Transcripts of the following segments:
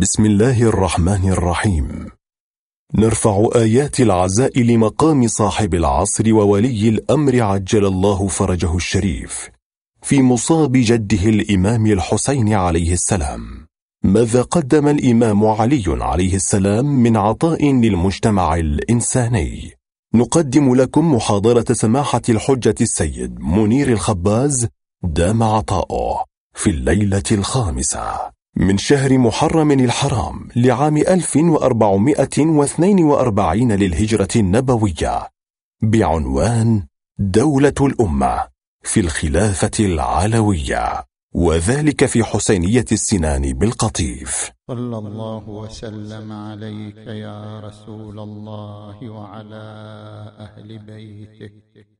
بسم الله الرحمن الرحيم. نرفع آيات العزاء لمقام صاحب العصر وولي الأمر عجل الله فرجه الشريف في مصاب جده الإمام الحسين عليه السلام. ماذا قدم الإمام علي عليه السلام من عطاء للمجتمع الإنساني؟ نقدم لكم محاضرة سماحة الحجة السيد منير الخباز دام عطاؤه في الليلة الخامسة. من شهر محرم الحرام لعام 1442 للهجرة النبوية بعنوان دولة الأمة في الخلافة العلوية وذلك في حسينية السنان بالقطيف. صلى الله وسلم عليك يا رسول الله وعلى أهل بيتك.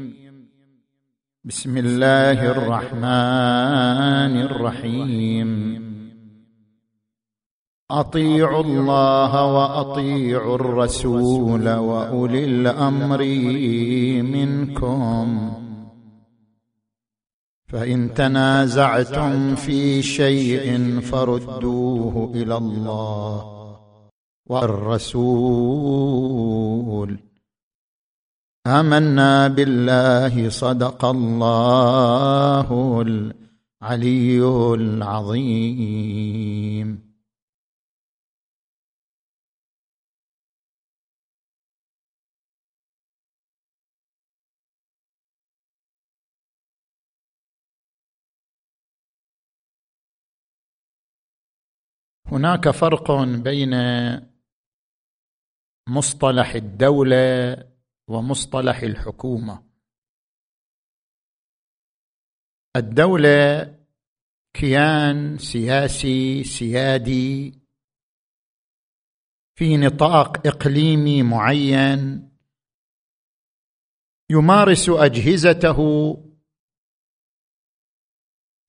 بسم الله الرحمن الرحيم. أطيعوا الله وأطيعوا الرسول وأولي الأمر منكم. فإن تنازعتم في شيء فردوه إلى الله والرسول. آمنا بالله صدق الله العلي العظيم. هناك فرق بين مصطلح الدولة ومصطلح الحكومة. الدولة كيان سياسي سيادي في نطاق إقليمي معين يمارس أجهزته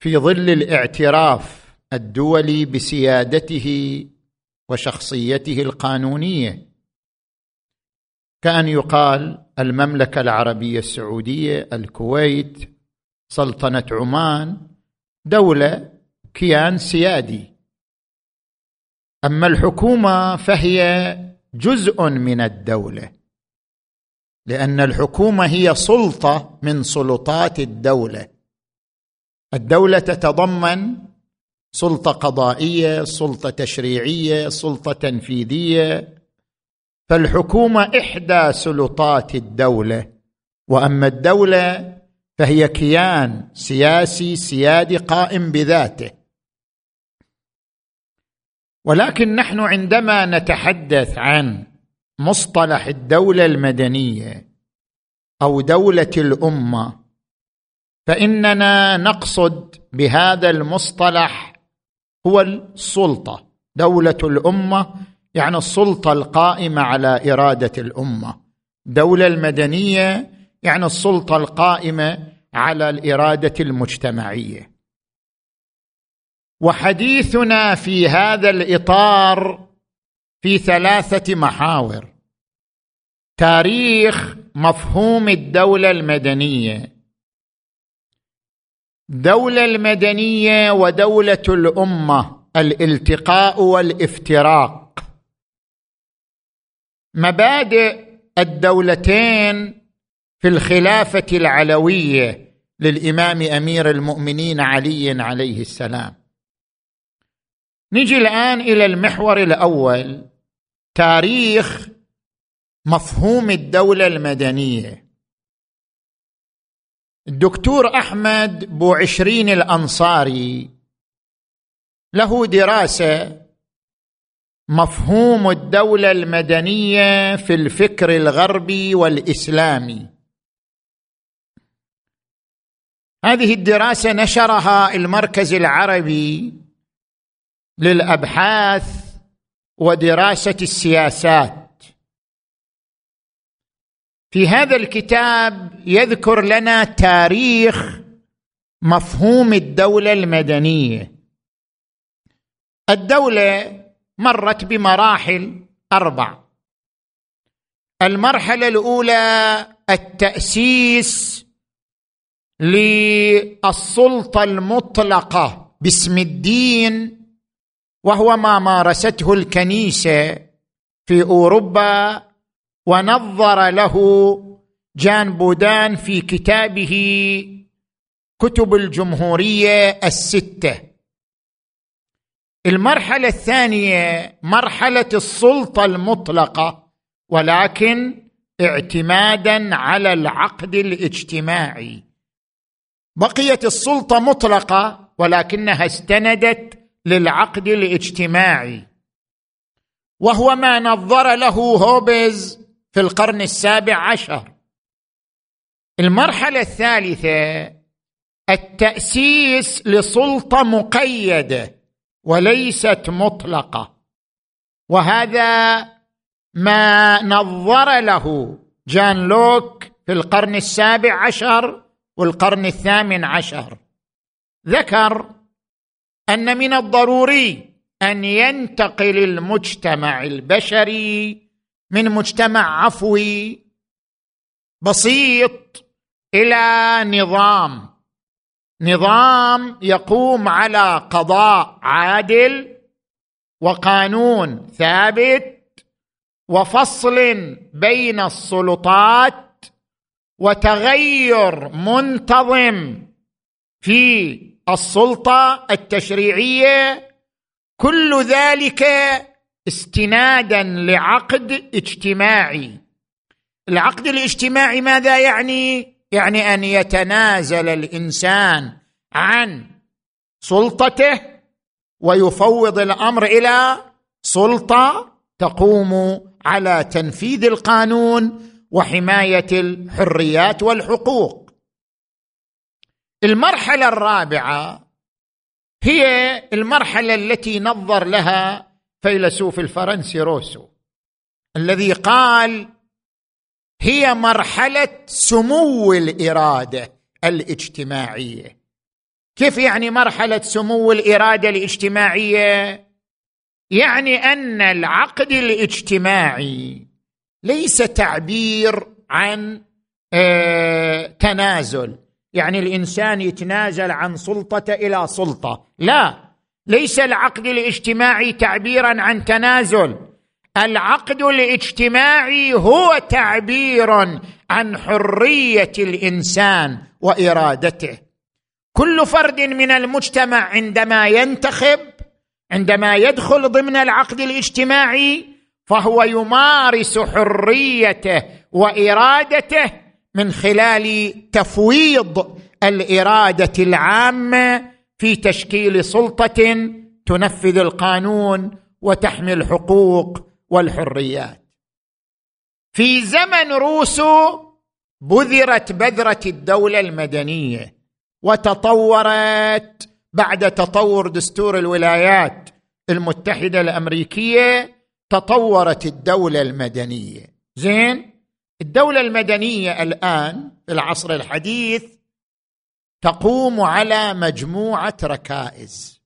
في ظل الاعتراف الدولي بسيادته وشخصيته القانونية. كأن يقال المملكة العربية السعودية الكويت سلطنة عمان دولة كيان سيادي. أما الحكومة فهي جزء من الدولة لأن الحكومة هي سلطة من سلطات الدولة. الدولة تتضمن سلطة قضائية سلطة تشريعية سلطة تنفيذية. فالحكومة إحدى سلطات الدولة وأما الدولة فهي كيان سياسي سيادي قائم بذاته. ولكن نحن عندما نتحدث عن مصطلح الدولة المدنية أو دولة الأمة فإننا نقصد بهذا المصطلح هو السلطة دولة الأمة يعني السلطة القائمة على إرادة الأمة. الدولة المدنية يعني السلطة القائمة على الإرادة المجتمعية. وحديثنا في هذا الإطار في ثلاثة محاور. تاريخ مفهوم الدولة المدنية. الدولة المدنية ودولة الأمة الالتقاء والإفتراق. مبادئ الدولتين في الخلافة العلوية للإمام أمير المؤمنين علي عليه السلام. نجي الآن إلى المحور الأول تاريخ مفهوم الدولة المدنية. الدكتور أحمد بوعشرين الأنصاري له دراسة مفهوم الدولة المدنية في الفكر الغربي والإسلامي. هذه الدراسة نشرها المركز العربي للأبحاث ودراسة السياسات. في هذا الكتاب يذكر لنا تاريخ مفهوم الدولة المدنية. الدولة مرت بمراحل أربع. المرحلة الأولى التأسيس للسلطة المطلقة باسم الدين وهو ما مارسته الكنيسة في أوروبا ونظر له جان بودان في كتابه كتب الجمهورية الستة. المرحلة الثانية مرحلة السلطة المطلقة ولكن اعتمادا على العقد الاجتماعي. بقيت السلطة مطلقة ولكنها استندت للعقد الاجتماعي. وهو ما نظر له هوبز في القرن السابع عشر. المرحلة الثالثة التأسيس لسلطة مقيدة. وليست مطلقة. وهذا ما نظر له جان لوك في القرن السابع عشر والقرن الثامن عشر. ذكر أن من الضروري أن ينتقل المجتمع البشري من مجتمع عفوي بسيط إلى نظام نظام يقوم على قضاء عادل وقانون ثابت وفصل بين السلطات وتغير منتظم في السلطة التشريعية كل ذلك استنادا لعقد اجتماعي. العقد الاجتماعي ماذا يعني؟ يعني أن يتنازل الإنسان عن سلطته ويفوض الأمر إلى سلطة تقوم على تنفيذ القانون وحماية الحريات والحقوق. المرحلة الرابعة هي المرحلة التي نظر لها فيلسوف الفرنسي روسو الذي قال هي مرحلة سمو الإرادة الاجتماعية. كيف يعني مرحلة سمو الإرادة الاجتماعية؟ يعني أن العقد الاجتماعي ليس تعبير عن آه تنازل. يعني الإنسان يتنازل عن سلطته إلى سلطة. لا ليس العقد الاجتماعي تعبيرا عن تنازل. العقد الاجتماعي هو تعبير عن حرية الإنسان وإرادته. كل فرد من المجتمع عندما ينتخب عندما يدخل ضمن العقد الاجتماعي فهو يمارس حريته وإرادته من خلال تفويض الإرادة العامة في تشكيل سلطة تنفذ القانون وتحمي الحقوق والحريات. في زمن روسو بذرت بذرة الدولة المدنية وتطورت بعد تطور دستور الولايات المتحدة الأمريكية تطورت الدولة المدنية. زين؟ الدولة المدنية الآن في العصر الحديث تقوم على مجموعة ركائز.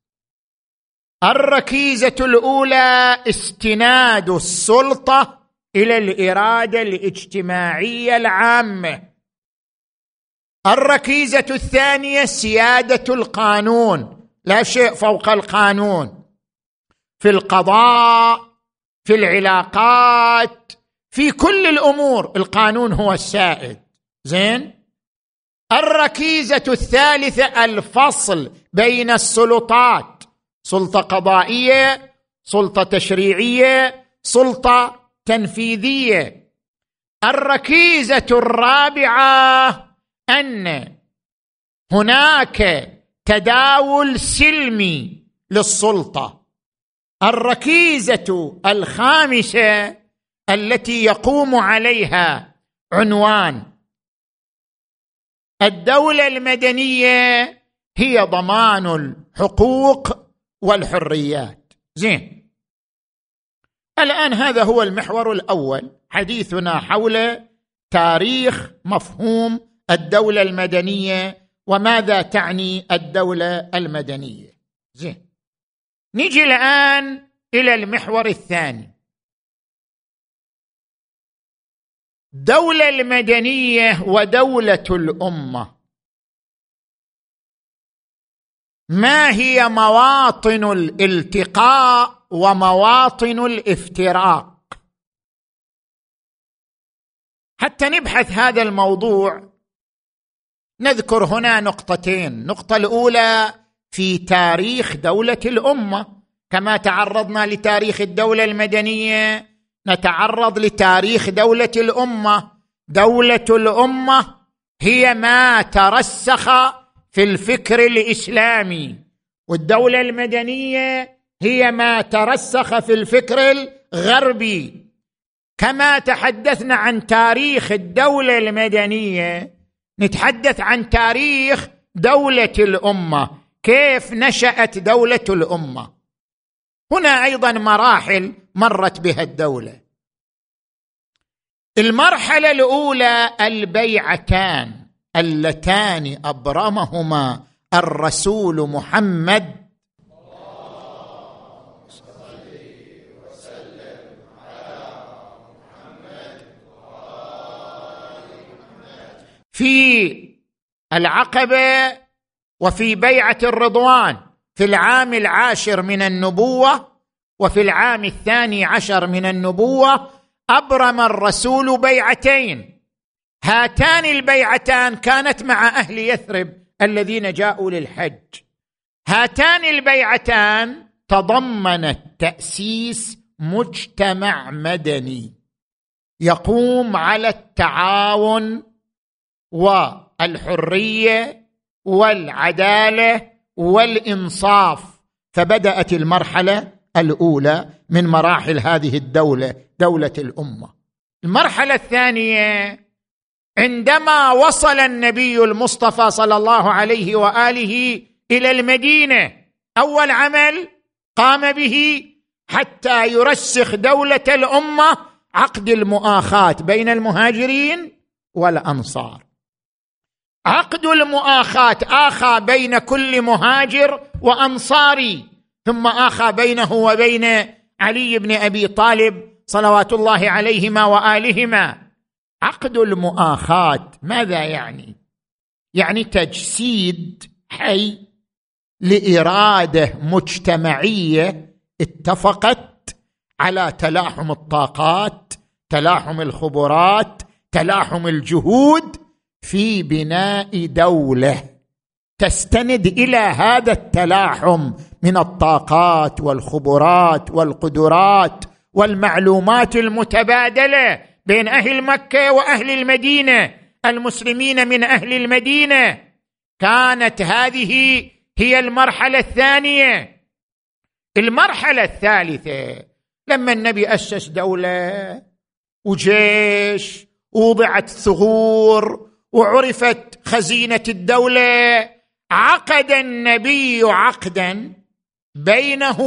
الركيزة الأولى استناد السلطة إلى الإرادة الاجتماعية العامة. الركيزة الثانية سيادة القانون لا شيء فوق القانون. في القضاء في العلاقات في كل الأمور القانون هو السائد. زين؟ الركيزة الثالثة الفصل بين السلطات. سلطة قضائية سلطة تشريعية سلطة تنفيذية. الركيزة الرابعة أن هناك تداول سلمي للسلطة. الركيزة الخامسة التي يقوم عليها عنوان الدولة المدنية هي ضمان الحقوق والحريات. زين. الآن هذا هو المحور الأول حديثنا حول تاريخ مفهوم الدولة المدنية وماذا تعني الدولة المدنية. زين. نجي الآن إلى المحور الثاني. الدولة المدنية ودولة الأمة. ما هي مواطن الالتقاء ومواطن الافتراق؟ حتى نبحث هذا الموضوع نذكر هنا نقطتين. النقطة الأولى في تاريخ دولة الأمة. كما تعرضنا لتاريخ الدولة المدنية نتعرض لتاريخ دولة الأمة. دولة الأمة هي ما ترسخ في الفكر الإسلامي والدولة المدنية هي ما ترسخ في الفكر الغربي. كما تحدثنا عن تاريخ الدولة المدنية نتحدث عن تاريخ دولة الأمة. كيف نشأت دولة الأمة؟ هنا أيضا مراحل مرت بها الدولة. المرحلة الأولى البيعتان. اللتان أبرمهما الرسول محمد في العقبه وفي بيعة الرضوان في العام العاشر من النبوة وفي العام الثاني عشر من النبوة أبرم الرسول بيعتين. هاتان البيعتان كانت مع أهل يثرب الذين جاءوا للحج. هاتان البيعتان تضمنت تاسيس مجتمع مدني يقوم على التعاون والحرية والعدالة والإنصاف. فبدأت المرحلة الأولى من مراحل هذه الدولة دولة الأمة. المرحلة الثانية عندما وصل النبي المصطفى صلى الله عليه وآله إلى المدينة أول عمل قام به حتى يرسخ دولة الأمة عقد المؤاخاة بين المهاجرين والأنصار. عقد المؤاخاة آخى بين كل مهاجر وأنصاري ثم آخى بينه وبين علي بن أبي طالب صلوات الله عليهما وآلهما. عقد المؤاخاة. ماذا يعني؟ يعني تجسيد حي لإرادة مجتمعية اتفقت على تلاحم الطاقات تلاحم الخبرات تلاحم الجهود في بناء دولة. تستند إلى هذا التلاحم من الطاقات والخبرات والقدرات والمعلومات المتبادلة. بين أهل مكة وأهل المدينة. المسلمين من أهل المدينة. كانت هذه هي المرحلة الثانية. المرحلة الثالثة لما النبي أسس دولة وجيش ووضعت ثغور وعرفت خزينة الدولة عقد النبي عقدا بينه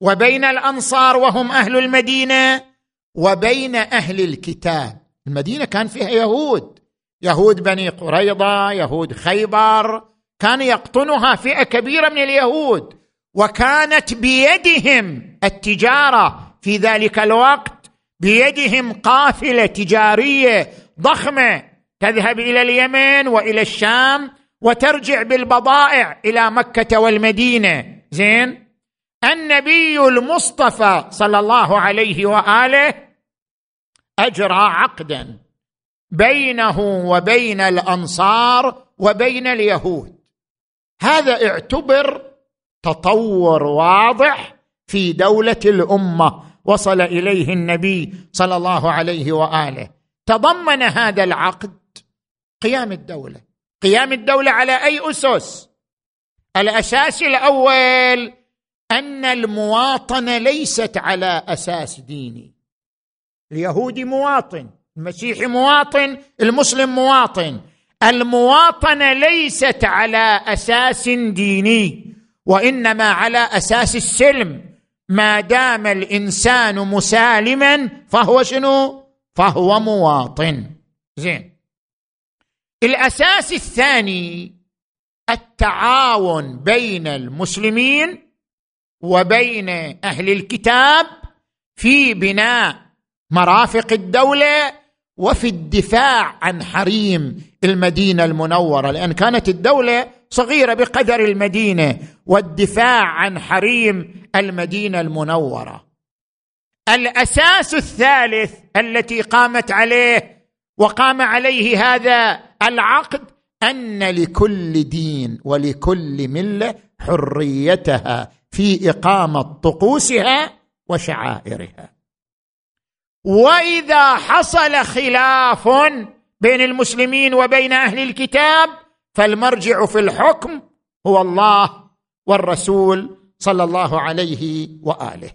وبين الأنصار وهم أهل المدينة. وبين أهل الكتاب. المدينة كان فيها يهود. يهود بني قريضة يهود خيبر. كان يقطنها فئة كبيرة من اليهود. وكانت بيدهم التجارة. في ذلك الوقت بيدهم قافلة تجارية ضخمة تذهب إلى اليمن وإلى الشام وترجع بالبضائع إلى مكة والمدينة. زين؟ النبي المصطفى صلى الله عليه وآله أجرى عقدا بينه وبين الأنصار وبين اليهود. هذا اعتبر تطور واضح في دولة الأمة. وصل إليه النبي صلى الله عليه وآله. تضمن هذا العقد قيام الدولة. قيام الدولة على أي أسس؟ الاساس الأول أن المواطنه ليست على أساس ديني. اليهودي مواطن المسيحي مواطن المسلم مواطن. المواطنه ليست على أساس ديني وإنما على أساس السلم. ما دام الإنسان مسالما فهو شنو؟ فهو مواطن. زين. الأساس الثاني التعاون بين المسلمين وبين أهل الكتاب في بناء مرافق الدولة وفي الدفاع عن حريم المدينة المنورة لأن كانت الدولة صغيرة بقدر المدينة والدفاع عن حريم المدينة المنورة. الأساس الثالث التي قامت عليه وقام عليه هذا العقد أن لكل دين ولكل ملة حريتها. في إقامة طقوسها وشعائرها. وإذا حصل خلاف بين المسلمين وبين أهل الكتاب فالمرجع في الحكم هو الله والرسول صلى الله عليه وآله.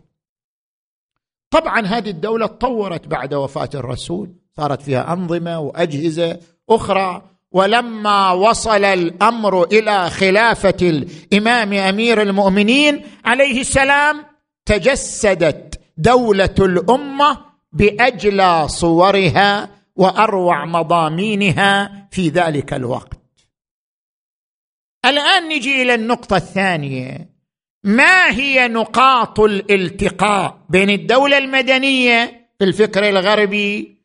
طبعا هذه الدولة تطورت بعد وفاة الرسول صارت فيها أنظمة وأجهزة أخرى ولما وصل الأمر إلى خلافة الإمام أمير المؤمنين عليه السلام تجسدت دولة الأمة باجلى صورها وأروع مضامينها في ذلك الوقت. الآن نجي إلى النقطة الثانية. ما هي نقاط الالتقاء بين الدولة المدنية في الفكر الغربي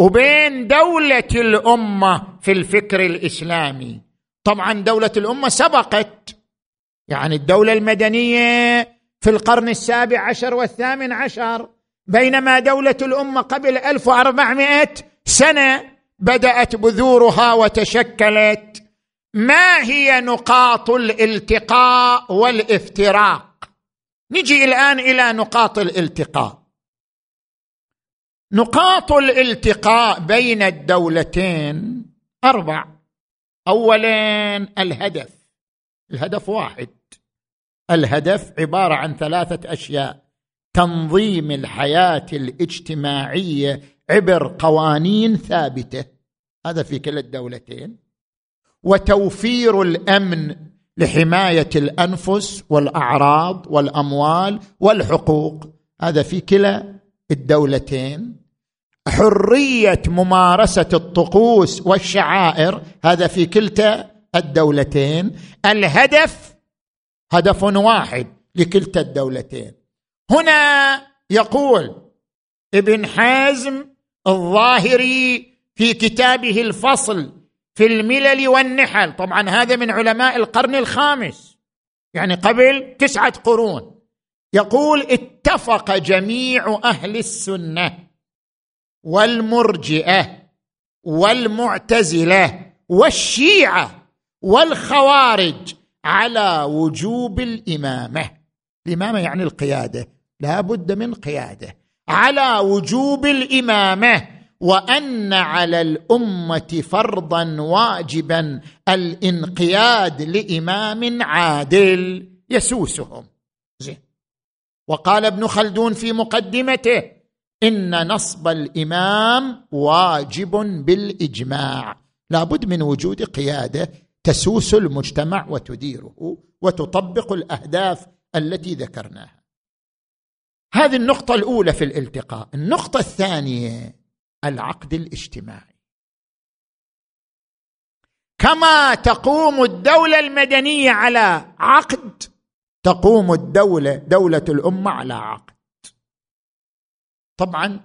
وبين دولة الأمة في الفكر الإسلامي. طبعا دولة الأمة سبقت. يعني الدولة المدنية في القرن السابع عشر والثامن عشر بينما دولة الأمة قبل 1400 سنة بدأت بذورها وتشكلت. ما هي نقاط الالتقاء والإفتراق؟ نجي الآن إلى نقاط الالتقاء. نقاط الالتقاء بين الدولتين أربع. أولا الهدف. الهدف واحد. الهدف عبارة عن ثلاثة أشياء. تنظيم الحياة الاجتماعية عبر قوانين ثابتة. هذا في كلا الدولتين. وتوفير الأمن لحماية الأنفس والأعراض والأموال والحقوق. هذا في كلا الدولتين. حرية ممارسة الطقوس والشعائر هذا في كلتا الدولتين. الهدف هدف واحد لكلتا الدولتين. هنا يقول ابن حازم الظاهري في كتابه الفصل في الملل والنحل. طبعا هذا من علماء القرن الخامس يعني قبل تسعة قرون. يقول اتفق جميع أهل السنة والمرجئة والمعتزلة والشيعة والخوارج على وجوب الإمامة. الإمامة يعني القيادة لا بد من قيادة. على وجوب الإمامة وأن على الأمة فرضا واجبا الانقياد لإمام عادل يسوسهم. زين. وقال ابن خلدون في مقدمته إن نصب الإمام واجب بالإجماع. لابد من وجود قيادة تسوس المجتمع وتديره وتطبق الأهداف التي ذكرناها. هذه النقطة الأولى في الالتقاء. النقطة الثانية العقد الاجتماعي. كما تقوم الدولة المدنية على عقد تقوم الدولة دولة الأمة على عقد. طبعا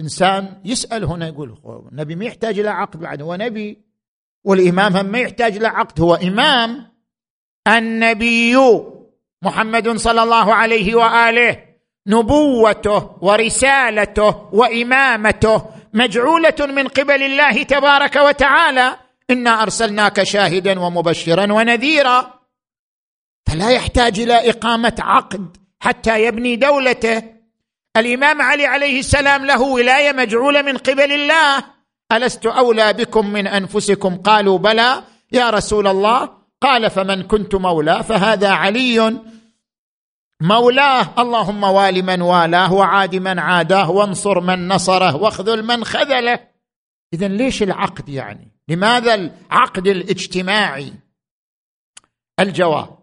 إنسان يسأل هنا يقول النبي ما يحتاج إلى عقد بعد هو نبي والإمام هم ما يحتاج إلى عقد هو إمام النبي محمد صلى الله عليه وآله نبوته ورسالته وإمامته مجعولة من قبل الله تبارك وتعالى إنا أرسلناك شاهدا ومبشرا ونذيرا فلا يحتاج إلى إقامة عقد حتى يبني دولته الإمام علي عليه السلام له ولاية مجعولة من قبل الله. ألست أولى بكم من أنفسكم؟ قالوا بلى. يا رسول الله قال فمن كنت مولاه فهذا علي. مولاه اللهم وال من والاه وعاد من عاداه وانصر من نصره واخذل من خذله. اذا ليش العقد يعني؟ لماذا العقد الاجتماعي؟ الجواب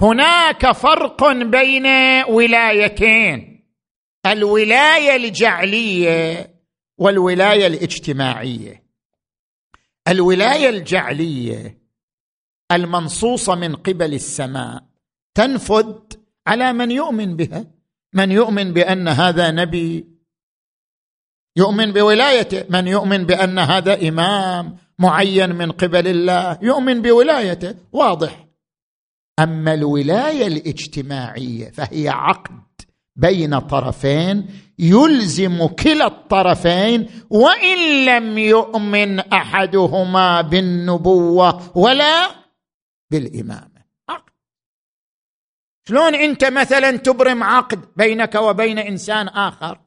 هناك فرق بين ولايتين الولاية الجعلية والولاية الاجتماعية. الولاية الجعلية المنصوصة من قبل السماء تنفذ على من يؤمن بها. من يؤمن بأن هذا نبي يؤمن بولايته. من يؤمن بأن هذا إمام معين من قبل الله يؤمن بولايته. واضح. أما الولاية الاجتماعية فهي عقد بين طرفين يلزم كلا الطرفين وإن لم يؤمن أحدهما بالنبوة ولا بالإمامة. عقد. شلون أنت مثلا تبرم عقد بينك وبين إنسان آخر؟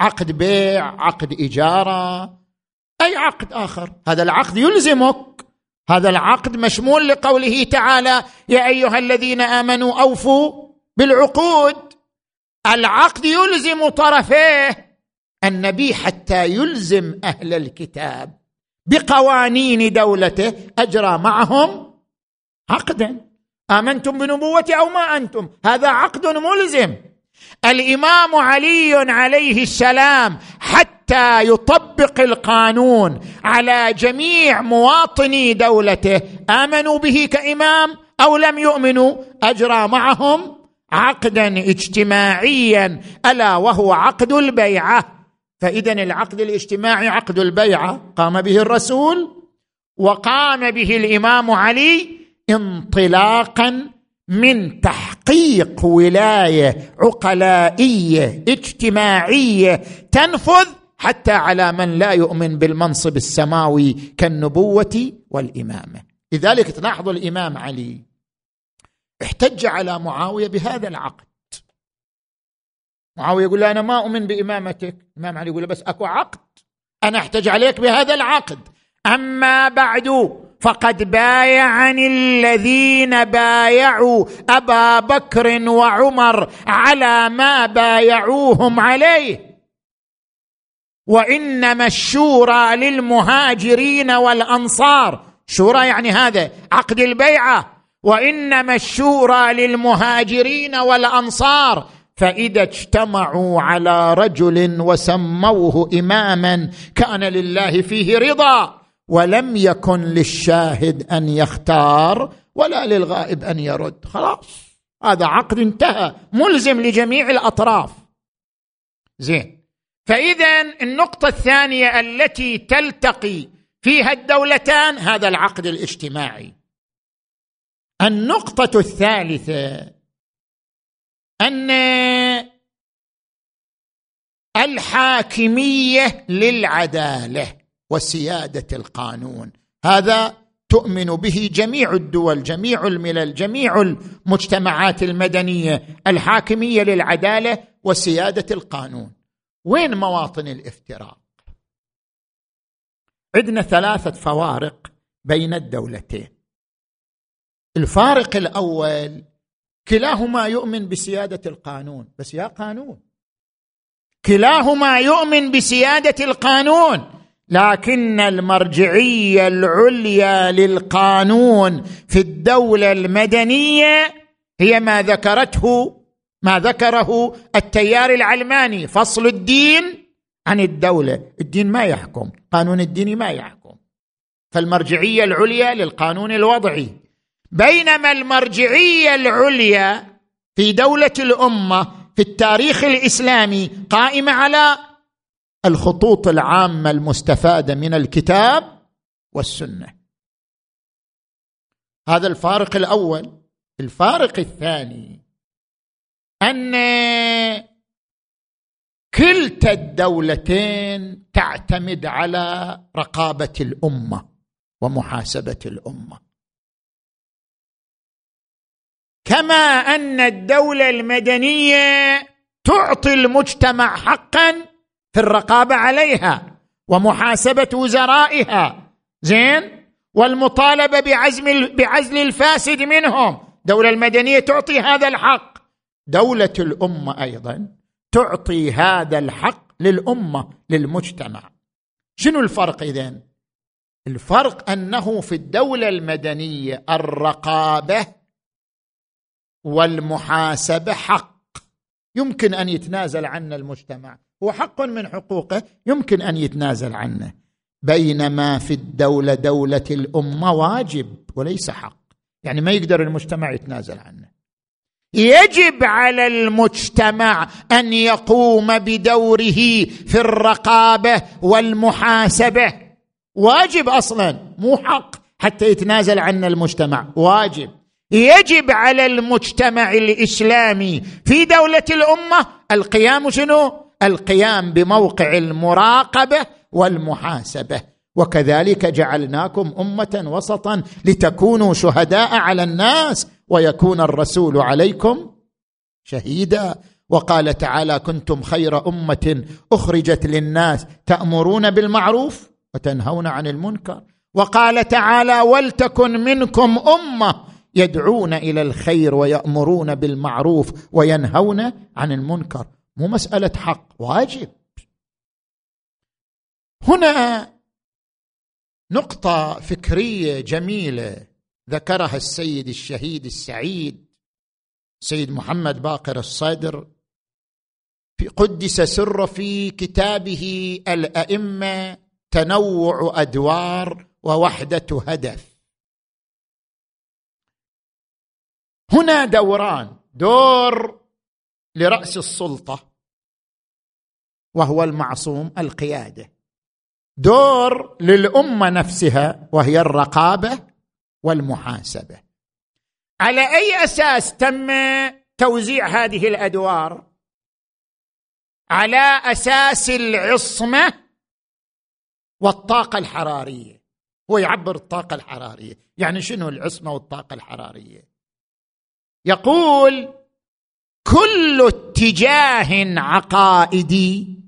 عقد بيع عقد إجارة أي عقد آخر. هذا العقد يلزمك هذا العقد مشمول لقوله تعالى يا أيها الذين آمنوا أوفوا بالعقود. العقد يلزم طرفيه النبي حتى يلزم أهل الكتاب بقوانين دولته أجرى معهم عقدا. آمنتم بنبوتي أو ما أنتم؟ هذا عقد ملزم. الإمام علي عليه السلام حتى يطبق القانون على جميع مواطني دولته. آمنوا به كإمام أو لم يؤمنوا أجرى معهم عقدا اجتماعيا ألا وهو عقد البيعة. فاذا العقد الاجتماعي عقد البيعة. قام به الرسول وقام به الإمام علي انطلاقا من تحقيق ولاية عقلائية اجتماعية تنفذ حتى على من لا يؤمن بالمنصب السماوي كالنبوة والإمامة. لذلك تلاحظ الإمام علي احتج على معاوية بهذا العقد. معاوية يقول له أنا ما أؤمن بإمامتك. الإمام علي يقول له بس أكو عقد. أنا احتج عليك بهذا العقد. أما بعد فقد بايعني الذين بايعوا أبا بكر وعمر على ما بايعوهم عليه. وانما الشورى للمهاجرين والأنصار. شورى يعني هذا عقد البيعة. وانما الشورى للمهاجرين والأنصار. فإذا اجتمعوا على رجل وسموه إماما كان لله فيه رضا ولم يكن للشاهد أن يختار ولا للغائب أن يرد. خلاص هذا عقد انتهى ملزم لجميع الأطراف. زين. فاذا النقطة الثانية التي تلتقي فيها الدولتان هذا العقد الاجتماعي. النقطة الثالثة أن الحاكمية للعدالة وسيادة القانون. هذا تؤمن به جميع الدول جميع الملل جميع المجتمعات المدنية. الحاكمية للعدالة وسيادة القانون. وين مواطن الافتراق؟ عندنا ثلاثة فوارق بين الدولتين. الفارق الأول كلاهما يؤمن بسيادة القانون. بس يا قانون. كلاهما يؤمن بسيادة القانون لكن المرجعية العليا للقانون في الدولة المدنية هي ما ذكرته ما ذكره التيار العلماني فصل الدين عن الدولة. الدين ما يحكم قانون الدين ما يحكم. فالمرجعية العليا للقانون الوضعي. بينما المرجعية العليا في دولة الأمة في التاريخ الإسلامي قائمة على الخطوط العامة المستفادة من الكتاب والسنة. هذا الفارق الأول. الفارق الثاني أن كلتا الدولتين تعتمد على رقابة الأمة ومحاسبة الأمة. كما أن الدولة المدنية تعطي المجتمع حقا في الرقابة عليها ومحاسبة وزرائها. زين؟ والمطالبة بعزم بعزل الفاسد منهم. الدولة المدنية تعطي هذا الحق. دولة الأمة أيضا تعطي هذا الحق للأمة للمجتمع. شنو الفرق إذن؟ الفرق أنه في الدولة المدنية الرقابة والمحاسبة حق. يمكن أن يتنازل عنه المجتمع. هو حق من حقوقه يمكن أن يتنازل عنه. بينما في الدولة دولة الأمة واجب وليس حق. يعني ما يقدر المجتمع يتنازل عنه. يجب على المجتمع أن يقوم بدوره في الرقابة والمحاسبة. واجب أصلا مو حق حتى يتنازل عنه المجتمع واجب. يجب على المجتمع الإسلامي في دولة الأمة القيام شنو؟ القيام بموقع المراقبة والمحاسبة. وكذلك جعلناكم أمة وسطا لتكونوا شهداء على الناس ويكون الرسول عليكم شهيدا. وقال تعالى كنتم خير أمة أخرجت للناس تأمرون بالمعروف وتنهون عن المنكر. وقال تعالى ولتكن منكم أمة يدعون إلى الخير ويأمرون بالمعروف وينهون عن المنكر. مو مسألة حق واجب. هنا نقطة فكرية جميلة. ذكرها السيد الشهيد السعيد سيد محمد باقر الصدر في قدس سره في كتابه الأئمة تنوع أدوار ووحدة هدف. هنا دوران دور لرأس السلطة وهو المعصوم القيادة. دور للأمة نفسها وهي الرقابة والمحاسبة. على أي أساس تم توزيع هذه الأدوار؟ على أساس العصمة والطاقة الحرارية. هو يعبر الطاقة الحرارية. يعني شنو العصمة والطاقة الحرارية؟ يقول كل اتجاه عقائدي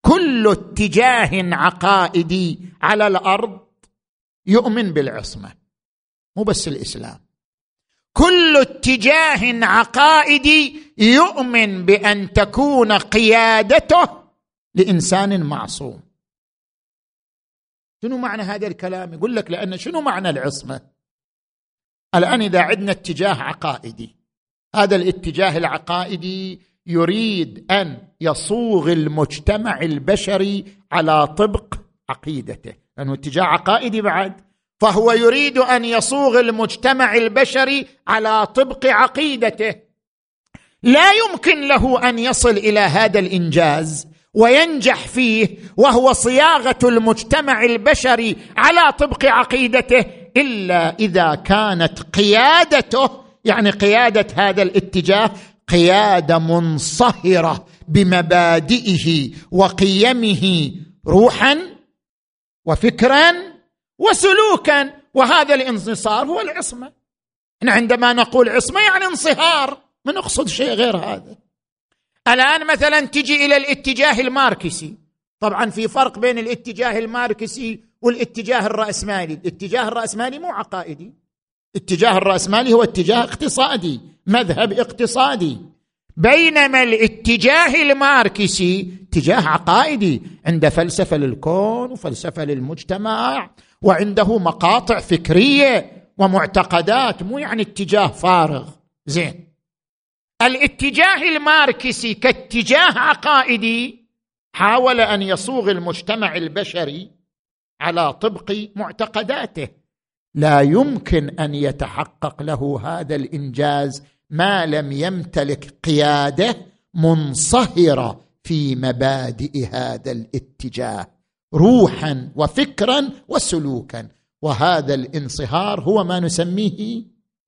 كل اتجاه عقائدي على الأرض يؤمن بالعصمة. مو بس الإسلام. كل اتجاه عقائدي يؤمن بأن تكون قيادته لإنسان معصوم. شنو معنى هذا الكلام؟ يقول لك لأن شنو معنى العصمة؟ الآن إذا عندنا اتجاه عقائدي هذا الاتجاه العقائدي يريد أن يصوغ المجتمع البشري على طبق عقيدته لأنه اتجاه عقائدي بعد. فهو يريد أن يصوغ المجتمع البشري على طبق عقيدته. لا يمكن له أن يصل إلى هذا الإنجاز وينجح فيه وهو صياغة المجتمع البشري على طبق عقيدته إلا إذا كانت قيادته يعني قيادة هذا الاتجاه قيادة منصهرة بمبادئه وقيمه روحا وفكرا وسلوكا وهذا الانصهار هو العصمة. عندما نقول عصمة يعني انصهار ما نقصد شيء غير هذا. الآن مثلا تجي إلى الاتجاه الماركسي. طبعا في فرق بين الاتجاه الماركسي والاتجاه الرأسمالي. الاتجاه الرأسمالي مو عقائدي. اتجاه الرأسمالي هو اتجاه اقتصادي مذهب اقتصادي. بينما الاتجاه الماركسي اتجاه عقائدي عنده فلسفة للكون وفلسفة للمجتمع وعنده مقاطع فكرية ومعتقدات مو يعني اتجاه فارغ. زين. الاتجاه الماركسي كاتجاه عقائدي حاول أن يصوغ المجتمع البشري على طبق معتقداته. لا يمكن أن يتحقق له هذا الإنجاز ما لم يمتلك قيادة منصهرة في مبادئ هذا الاتجاه. روحا وفكرا وسلوكا. وهذا الانصهار هو ما نسميه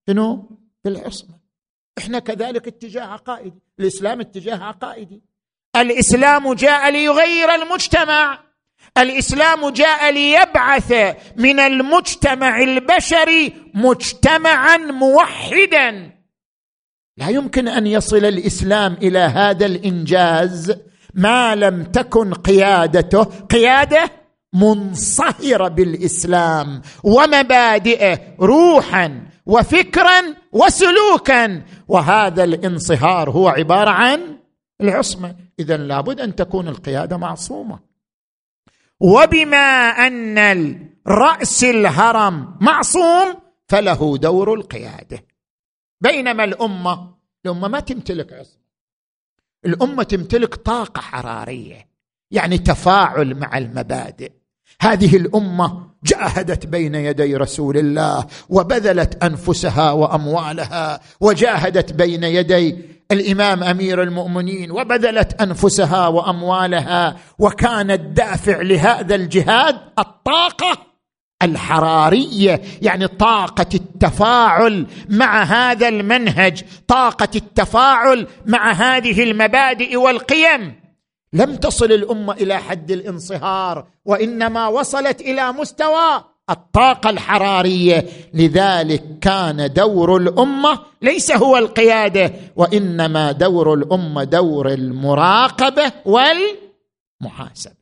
شنو؟ بالعصمه إحنا كذلك اتجاه عقائدي. الإسلام اتجاه عقائدي. الإسلام جاء ليغير المجتمع. الإسلام جاء ليبعث من المجتمع البشري مجتمعا موحدا. لا يمكن أن يصل الإسلام إلى هذا الإنجاز ما لم تكن قيادته قيادة منصهرة بالإسلام ومبادئه روحا وفكرا وسلوكا. وهذا الانصهار هو عبارة عن العصمة. اذا لابد أن تكون القيادة معصومة. وبما أن الرأس الهرم معصوم فله دور القيادة. بينما الأمة الأمة ما تمتلك عصمة. الأمة تمتلك طاقة حرارية يعني تفاعل مع المبادئ. هذه الأمة جاهدت بين يدي رسول الله وبذلت أنفسها وأموالها وجاهدت بين يدي الإمام أمير المؤمنين وبذلت أنفسها وأموالها وكان الدافع لهذا الجهاد الطاقة الحرارية يعني طاقة التفاعل مع هذا المنهج طاقة التفاعل مع هذه المبادئ والقيم. لم تصل الأمة إلى حد الانصهار وإنما وصلت إلى مستوى الطاقة الحرارية. لذلك كان دور الأمة ليس هو القيادة وإنما دور الأمة دور المراقبة والمحاسبة.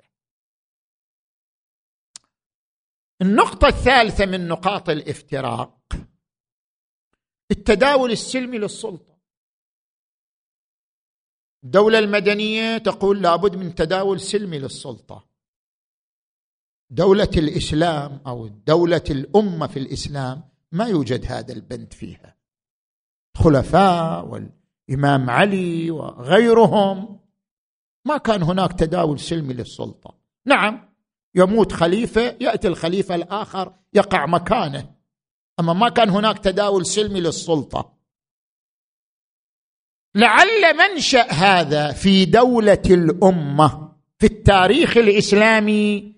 النقطة الثالثة من نقاط الافتراق التداول السلمي للسلطة. الدولة المدنية تقول لابد من تداول سلمي للسلطة. دولة الإسلام أو دولة الأمة في الإسلام ما يوجد هذا البند فيها. الخلفاء والإمام علي وغيرهم ما كان هناك تداول سلمي للسلطة. نعم يموت خليفة يأتي الخليفة الآخر يقع مكانه. أما ما كان هناك تداول سلمي للسلطة. لعل منشأ هذا في دولة الأمة في التاريخ الإسلامي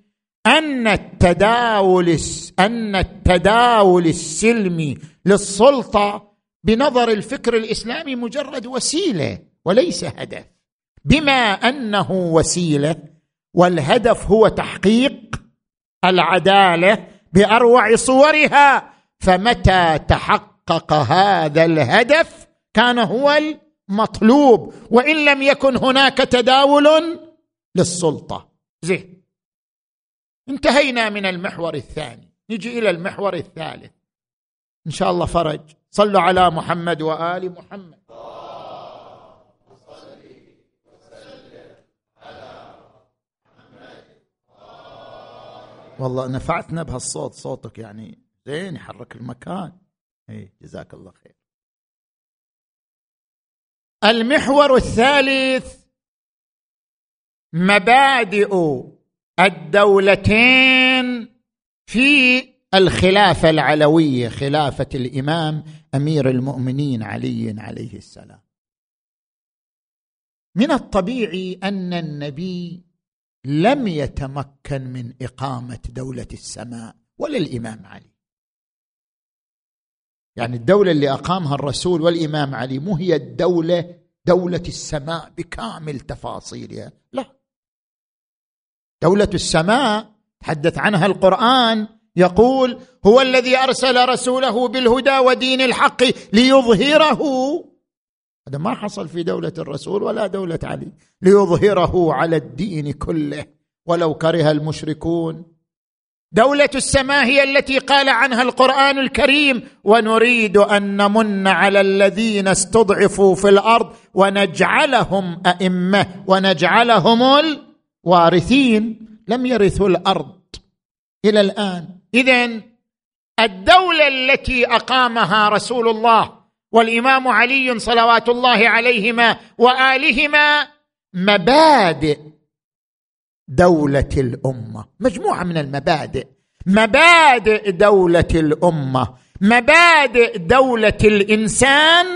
أن التداول أن التداول السلمي للسلطة بنظر الفكر الإسلامي مجرد وسيلة وليس هدف. بما أنه وسيلة والهدف هو تحقيق العدالة بأروع صورها. فمتى تحقق هذا الهدف؟ كان هو مطلوب وإن لم يكن هناك تداول للسلطة. زين. انتهينا من المحور الثاني. نجي إلى المحور الثالث. إن شاء الله فرج. صلوا على محمد وآل محمد. والله نفعتنا بهالصوت صوتك يعني زين يحرك المكان. إي جزاك الله خير. المحور الثالث مبادئ الدولتين في الخلافة العلوية خلافة الإمام أمير المؤمنين علي عليه السلام. من الطبيعي أن النبي لم يتمكن من إقامة دولة السماء ولا الامام علي. يعني الدولة اللي أقامها الرسول والإمام علي مو هي الدولة دولة السماء بكامل تفاصيلها. لا. دولة السماء تحدث عنها القرآن يقول هو الذي أرسل رسوله بالهدى ودين الحق ليظهره هذا ما حصل في دولة الرسول ولا دولة علي ليظهره على الدين كله ولو كره المشركون. دولة السماء هي التي قال عنها القرآن الكريم ونريد أن نمن على الذين استضعفوا في الأرض ونجعلهم أئمة ونجعلهم الوارثين. لم يرثوا الأرض إلى الآن. اذا الدولة التي أقامها رسول الله والإمام علي صلوات الله عليهما وآلهما مبادئ دولة الأمة. مجموعة من المبادئ. مبادئ دولة الأمة. مبادئ دولة الإنسان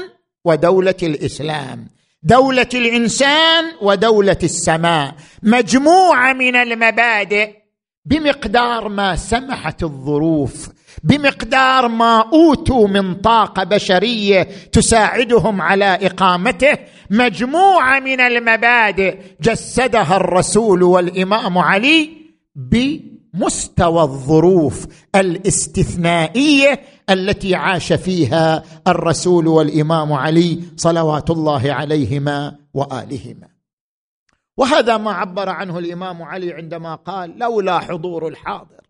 ودولة الإسلام. دولة الإنسان ودولة السماء. مجموعة من المبادئ بمقدار ما سمحت الظروف بمقدار ما أوتوا من طاقة بشرية تساعدهم على إقامته مجموعة من المبادئ جسدها الرسول والإمام علي بمستوى الظروف الاستثنائية التي عاش فيها الرسول والإمام علي صلوات الله عليهما وآلهما. وهذا ما عبر عنه الإمام علي عندما قال لولا حضور الحاضر.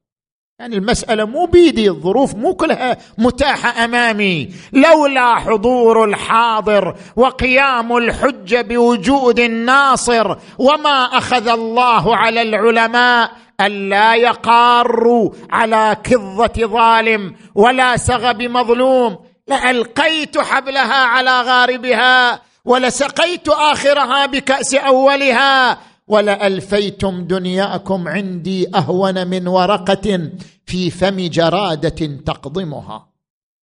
يعني المسألة مو بيدي الظروف مو كلها متاحة أمامي. لولا حضور الحاضر وقيام الحجة بوجود الناصر وما أخذ الله على العلماء ألا يقاروا على كظة ظالم ولا سغب مظلوم. لألقيت حبلها على غاربها. ولسقيت آخرها بكأس أولها ولألفيتم دنياكم عندي أهون من ورقة في فم جرادة تقضمها.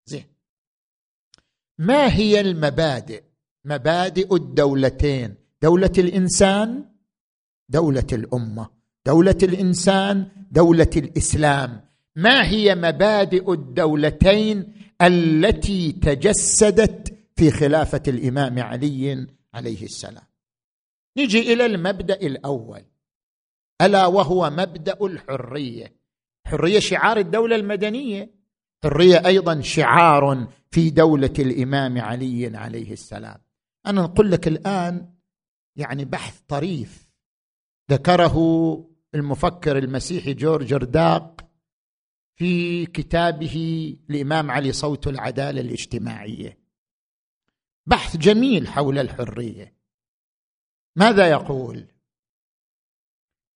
زين. ما هي المبادئ؟ مبادئ الدولتين. دولة الإنسان دولة الأمة. دولة الإنسان دولة الإسلام. ما هي مبادئ الدولتين التي تجسدت في خلافة الإمام علي عليه السلام. نجي إلى المبدأ الأول. ألا وهو مبدأ الحرية. حرية شعار الدولة المدنية. حرية أيضا شعار في دولة الإمام علي عليه السلام. أنا نقول لك الآن يعني بحث طريف. ذكره المفكر المسيحي جورج رداق في كتابه الإمام علي صوت العدالة الاجتماعية. بحث جميل حول الحرية. ماذا يقول؟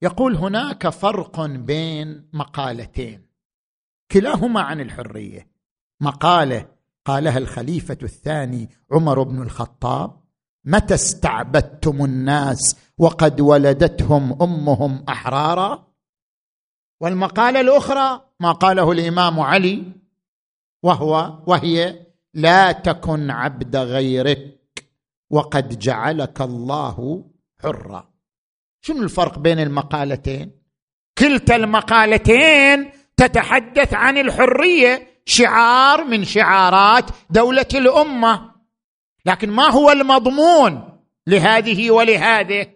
يقول هناك فرق بين مقالتين. كلاهما عن الحرية. مقالة قالها الخليفة الثاني عمر بن الخطاب متى استعبدتم الناس وقد ولدتهم أمهم أحرارا؟ والمقالة الأخرى ما قاله الإمام علي وهو وهي لا تكن عبد غيرك وقد جعلك الله حرا. شنو الفرق بين المقالتين؟ كلتا المقالتين تتحدث عن الحرية شعار من شعارات دولة الأمة. لكن ما هو المضمون لهذه ولهذه؟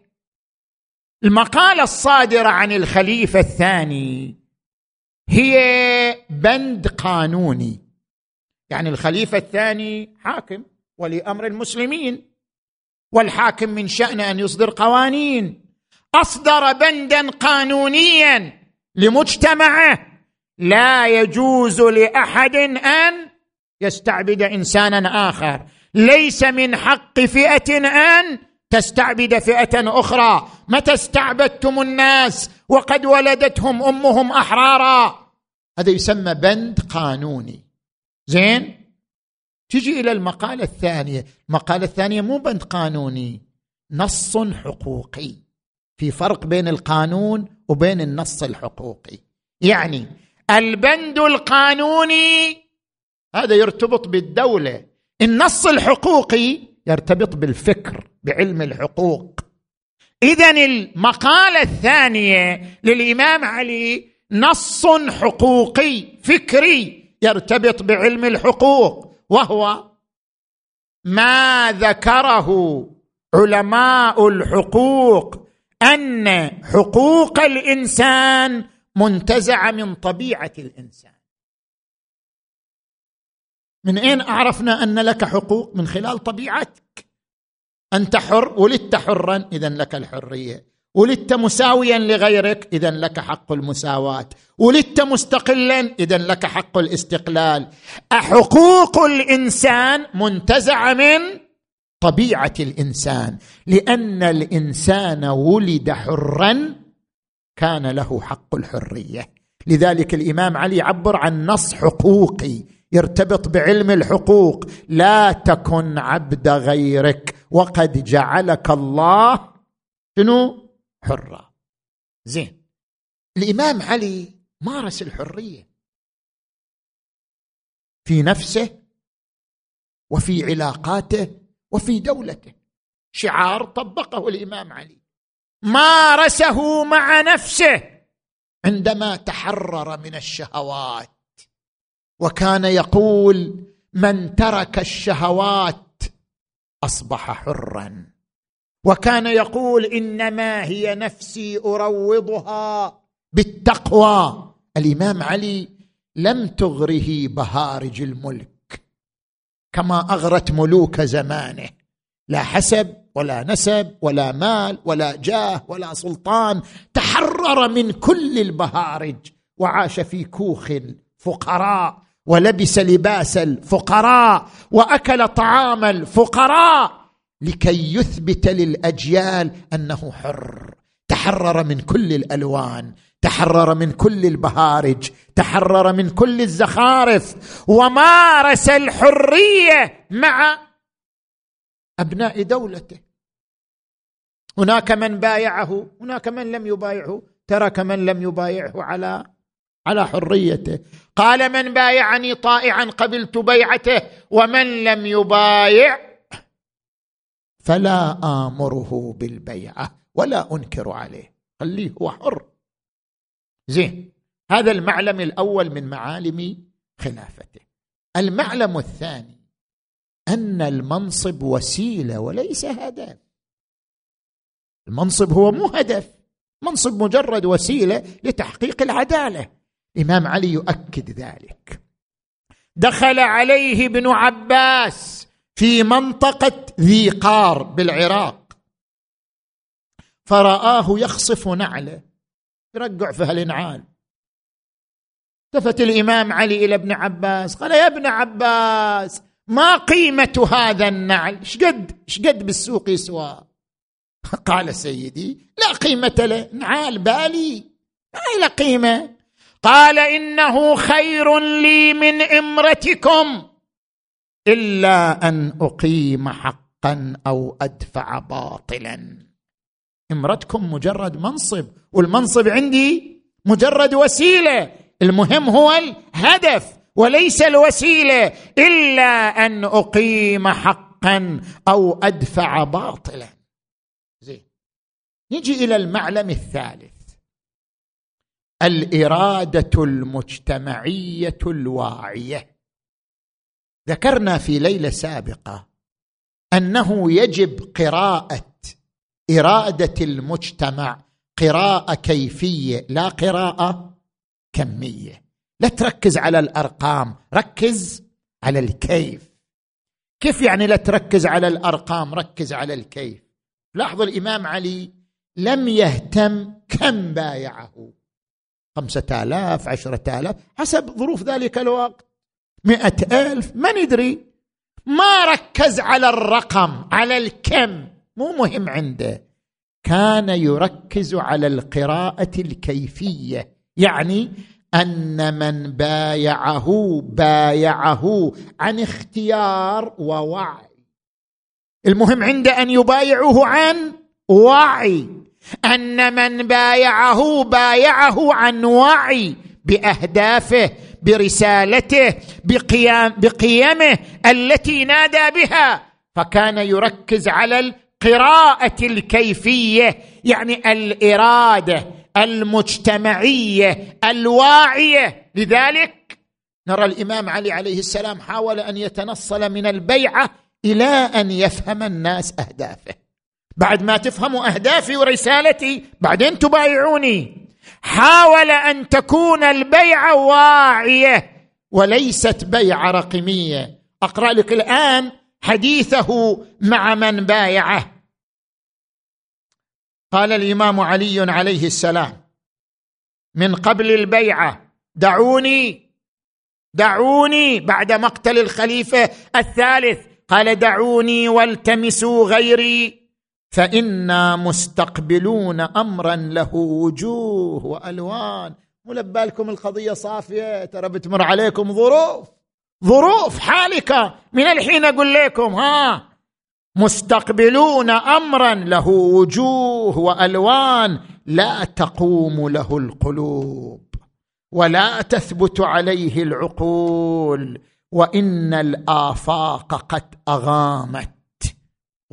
المقالة الصادرة عن الخليفة الثاني هي بند قانوني. يعني الخليفة الثاني حاكم ولي أمر المسلمين والحاكم من شانه أن يصدر قوانين أصدر بندا قانونيا لمجتمعه لا يجوز لأحد أن يستعبد انسانا آخر. ليس من حق فئة أن تستعبد فئة أخرى. متى استعبدتم الناس وقد ولدتهم أمهم أحرارا؟ هذا يسمى بند قانوني. زين؟ تجي إلى المقالة الثانية. المقالة الثانية مو بند قانوني نص حقوقي. في فرق بين القانون وبين النص الحقوقي. يعني البند القانوني هذا يرتبط بالدولة. النص الحقوقي يرتبط بالفكر بعلم الحقوق. اذا المقالة الثانية للإمام علي نص حقوقي فكري. يرتبط بعلم الحقوق وهو ما ذكره علماء الحقوق أن حقوق الإنسان منتزعة من طبيعة الإنسان. من أين اعرفنا أن لك حقوق؟ من خلال طبيعتك. أنت حر ولدت حرا اذا لك الحرية. ولدت مساويا لغيرك اذا لك حق المساواة. ولدت مستقلا اذا لك حق الاستقلال. حقوق الإنسان منتزعه من طبيعة الإنسان لأن الإنسان ولد حرا كان له حق الحرية. لذلك الإمام علي يعبر عن نص حقوقي يرتبط بعلم الحقوق. لا تكن عبد غيرك وقد جعلك الله. شنو؟ حرا زين. الإمام علي مارس الحرية. في نفسه وفي علاقاته وفي دولته. شعار طبقه الإمام علي. مارسه مع نفسه عندما تحرر من الشهوات. وكان يقول من ترك الشهوات أصبح حرا. وكان يقول إنما هي نفسي أروضها بالتقوى. الإمام علي لم تغره بهارج الملك كما أغرت ملوك زمانه. لا حسب ولا نسب ولا مال ولا جاه ولا سلطان تحرر من كل البهارج وعاش في كوخ فقراء ولبس لباس الفقراء وأكل طعام الفقراء. لكي يثبت للأجيال أنه حر. تحرر من كل الألوان تحرر من كل البهارج تحرر من كل الزخارف ومارس الحرية مع أبناء دولته. هناك من بايعه هناك من لم يبايعه ترك من لم يبايعه على على حريته. قال من بايعني طائعا قبلت بيعته ومن لم يبايع فلا آمره بالبيعة ولا أنكر عليه. خليه هو حر. زين هذا المعلم الأول من معالم خلافته. المعلم الثاني أن المنصب وسيلة وليس هدف. المنصب هو مو هدف منصب مجرد وسيلة لتحقيق العدالة. الإمام علي يؤكد ذلك. دخل عليه ابن عباس في منطقة ذي قار بالعراق. فرآه يخصف نعله. يرقع في هالنعال التفت الإمام علي إلى ابن عباس. قال يا ابن عباس ما قيمة هذا النعل؟ شقد شقد بالسوق يسوى؟ قال سيدي لا قيمة له. نعال بالي. ما له قيمة. قال إنه خير لي من إمرتكم. إلا أن أقيم حقا أو أدفع باطلا. إمرتكم مجرد منصب والمنصب عندي مجرد وسيلة. المهم هو الهدف وليس الوسيلة. إلا أن أقيم حقا أو أدفع باطلا. زين. نجي إلى المعلم الثالث. الإرادة المجتمعية الواعية. ذكرنا في ليلة سابقة أنه يجب قراءة إرادة المجتمع قراءة كيفية لا قراءة كمية. لا تركز على الأرقام ركز على الكيف. كيف يعني لا تركز على الأرقام ركز على الكيف؟ لاحظوا الإمام علي لم يهتم كم بايعه. خمسة آلاف عشرة آلاف حسب ظروف ذلك الوقت. مئة ألف ما ندري ما ركز على الرقم على الكم مو مهم عنده. كان يركز على القراءة الكيفية يعني أن من بايعه بايعه عن اختيار ووعي. المهم عنده أن يبايعه عن وعي. أن من بايعه بايعه عن وعي بأهدافه برسالته بقيام بقيمه التي نادى بها. فكان يركز على القراءة الكيفية يعني الإرادة المجتمعية الواعية. لذلك نرى الإمام علي عليه السلام حاول أن يتنصل من البيعة إلى أن يفهم الناس أهدافه. بعد ما تفهموا أهدافي ورسالتي بعدين تبايعوني. حاول أن تكون البيعه واعية وليست بيعه رقمية. أقرأ لك الآن حديثه مع من بايعه. قال الإمام علي عليه السلام من قبل البيعه دعوني دعوني بعد مقتل الخليفة الثالث. قال دعوني والتمسوا غيري. فإنا مستقبلون أمرا له وجوه وألوان. مو لبالكم القضية صافية؟ ترى بتمر عليكم ظروف. ظروف حالكة. من الحين أقول لكم ها مستقبلون أمرا له وجوه وألوان. لا تقوم له القلوب ولا تثبت عليه العقول. وإن الآفاق قد أغامت.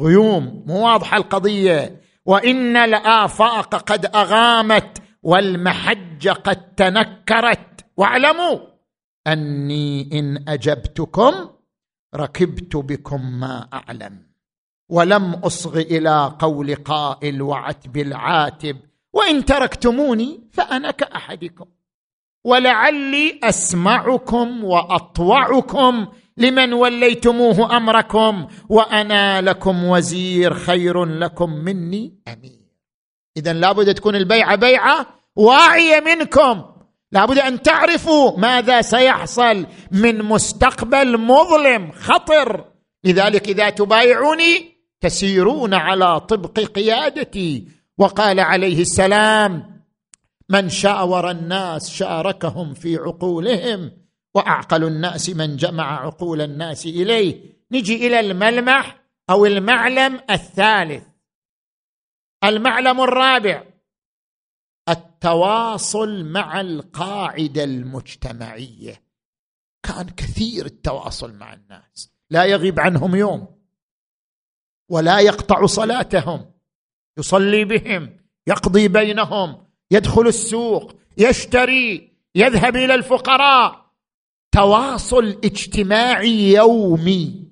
غيوم مو واضحة القضية. وإن الافاق قد أغامت والمحج قد تنكرت. واعلموا أني إن أجبتكم ركبت بكم ما أعلم. ولم أصغ إلى قول قائل وعتب العاتب. وإن تركتموني فأنا كأحدكم. ولعلي أسمعكم وأطوعكم لمن وليتموه أمركم وأنا لكم وزير خير لكم مني. امير اذا لابد تكون البيعة بيعة واعية منكم. لابد أن تعرفوا ماذا سيحصل من مستقبل مظلم خطر. لذلك إذا تبايعوني تسيرون على طبق قيادتي. وقال عليه السلام من شاور الناس شاركهم في عقولهم وأعقل الناس من جمع عقول الناس إليه. نجي إلى الملمح أو المعلم الثالث. المعلم الرابع. التواصل مع القاعدة المجتمعية. كان كثير التواصل مع الناس. لا يغيب عنهم يوم. ولا يقطع صلاتهم. يصلي بهم. يقضي بينهم. يدخل السوق. يشتري. يذهب إلى الفقراء. تواصل اجتماعي يومي.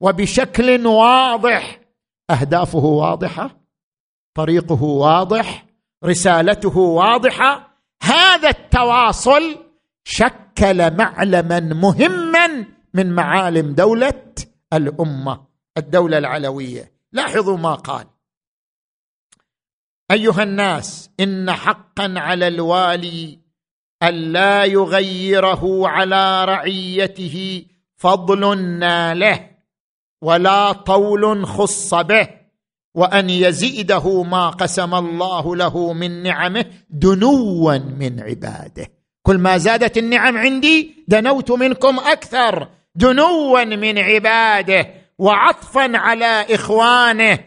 وبشكل واضح أهدافه واضحة طريقه واضح رسالته واضحة. هذا التواصل شكل معلما مهما من معالم دولة الأمة الدولة العلوية. لاحظوا ما قال. أيها الناس إن حقا على الوالي ألا يغيره على رعيته فضل ناله ولا طول خص به وأن يزيده ما قسم الله له من نعمه دنوا من عباده. كل ما زادت النعم عندي دنوت منكم أكثر دنوا من عباده وعطفا على إخوانه.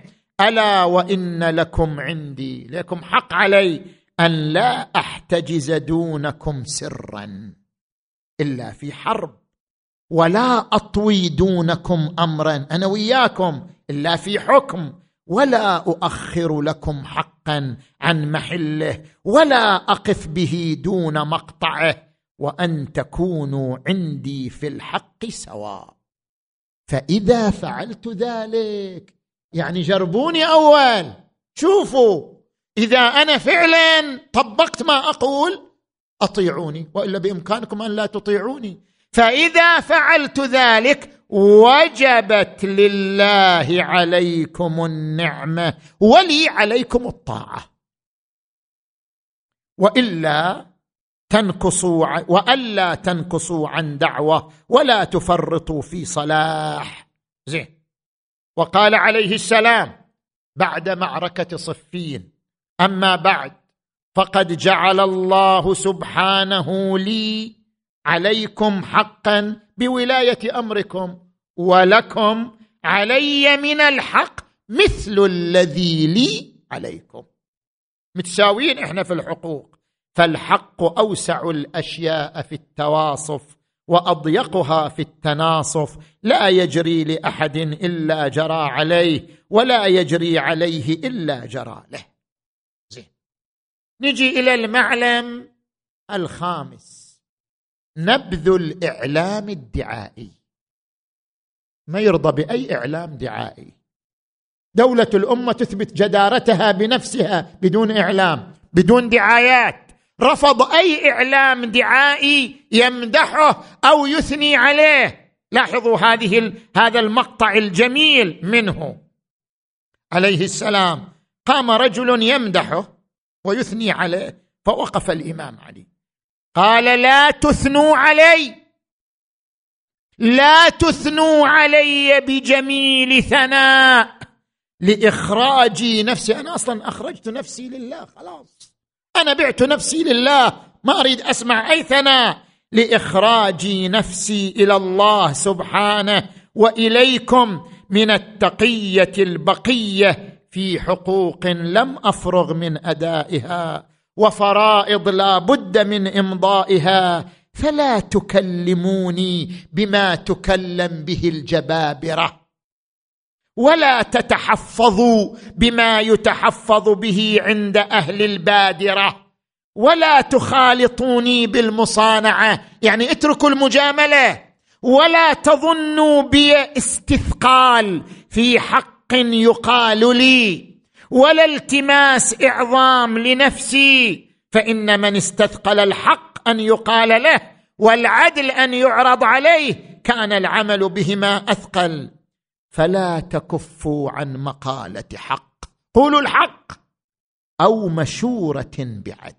ألا وإن لكم عندي لكم حق علي. أن لا أحتجز دونكم سرا إلا في حرب ولا أطوي دونكم امرا أنا وياكم إلا في حكم ولا أؤخر لكم حقا عن محله ولا أقف به دون مقطعه وأن تكونوا عندي في الحق سواء. فإذا فعلت ذلك يعني جربوني أول شوفوا إذا أنا فعلا طبقت ما أقول أطيعوني وإلا بإمكانكم أن لا تطيعوني. فإذا فعلت ذلك وجبت لله عليكم النعمة ولي عليكم الطاعة. وإلا تنقصوا وألا تنقصوا عن دعوة ولا تفرطوا في صلاح. زين. وقال عليه السلام بعد معركة صفين أما بعد فقد جعل الله سبحانه لي عليكم حقا بولاية أمركم ولكم علي من الحق مثل الذي لي عليكم. متساويين إحنا في الحقوق فالحق أوسع الأشياء في التواصف وأضيقها في التناصف. لا يجري لأحد إلا جرى عليه ولا يجري عليه إلا جرى له. نجي إلى المعلم الخامس. نبذ الإعلام الدعائي. ما يرضى بأي إعلام دعائي؟ دولة الأمة تثبت جدارتها بنفسها بدون إعلام بدون دعايات. رفض أي إعلام دعائي يمدحه أو يثني عليه. لاحظوا هذه هذا المقطع الجميل منه. عليه السلام قام رجل يمدحه ويثني عليه فوقف الإمام علي. قال لا تثنوا علي. لا تثنوا علي بجميل ثناء. لإخراج نفسي. أنا أصلا أخرجت نفسي لله خلاص. أنا بعت نفسي لله. ما أريد أسمع أي ثناء. لإخراج نفسي إلى الله سبحانه وإليكم من التقية البقية. في حقوق لم أفرغ من أدائها وفرائض لا بد من إمضائها فلا تكلموني بما تكلم به الجبابرة. ولا تتحفظوا بما يتحفظ به عند أهل البادرة. ولا تخالطوني بالمصانعة يعني اتركوا المجاملة. ولا تظنوا بي استثقال في حق يقال لي ولا التماس إعظام لنفسي فإن من استثقل الحق أن يقال له والعدل أن يعرض عليه كان العمل بهما أثقل. فلا تكفوا عن مقالة حق. قولوا الحق أو مشورة بعدل.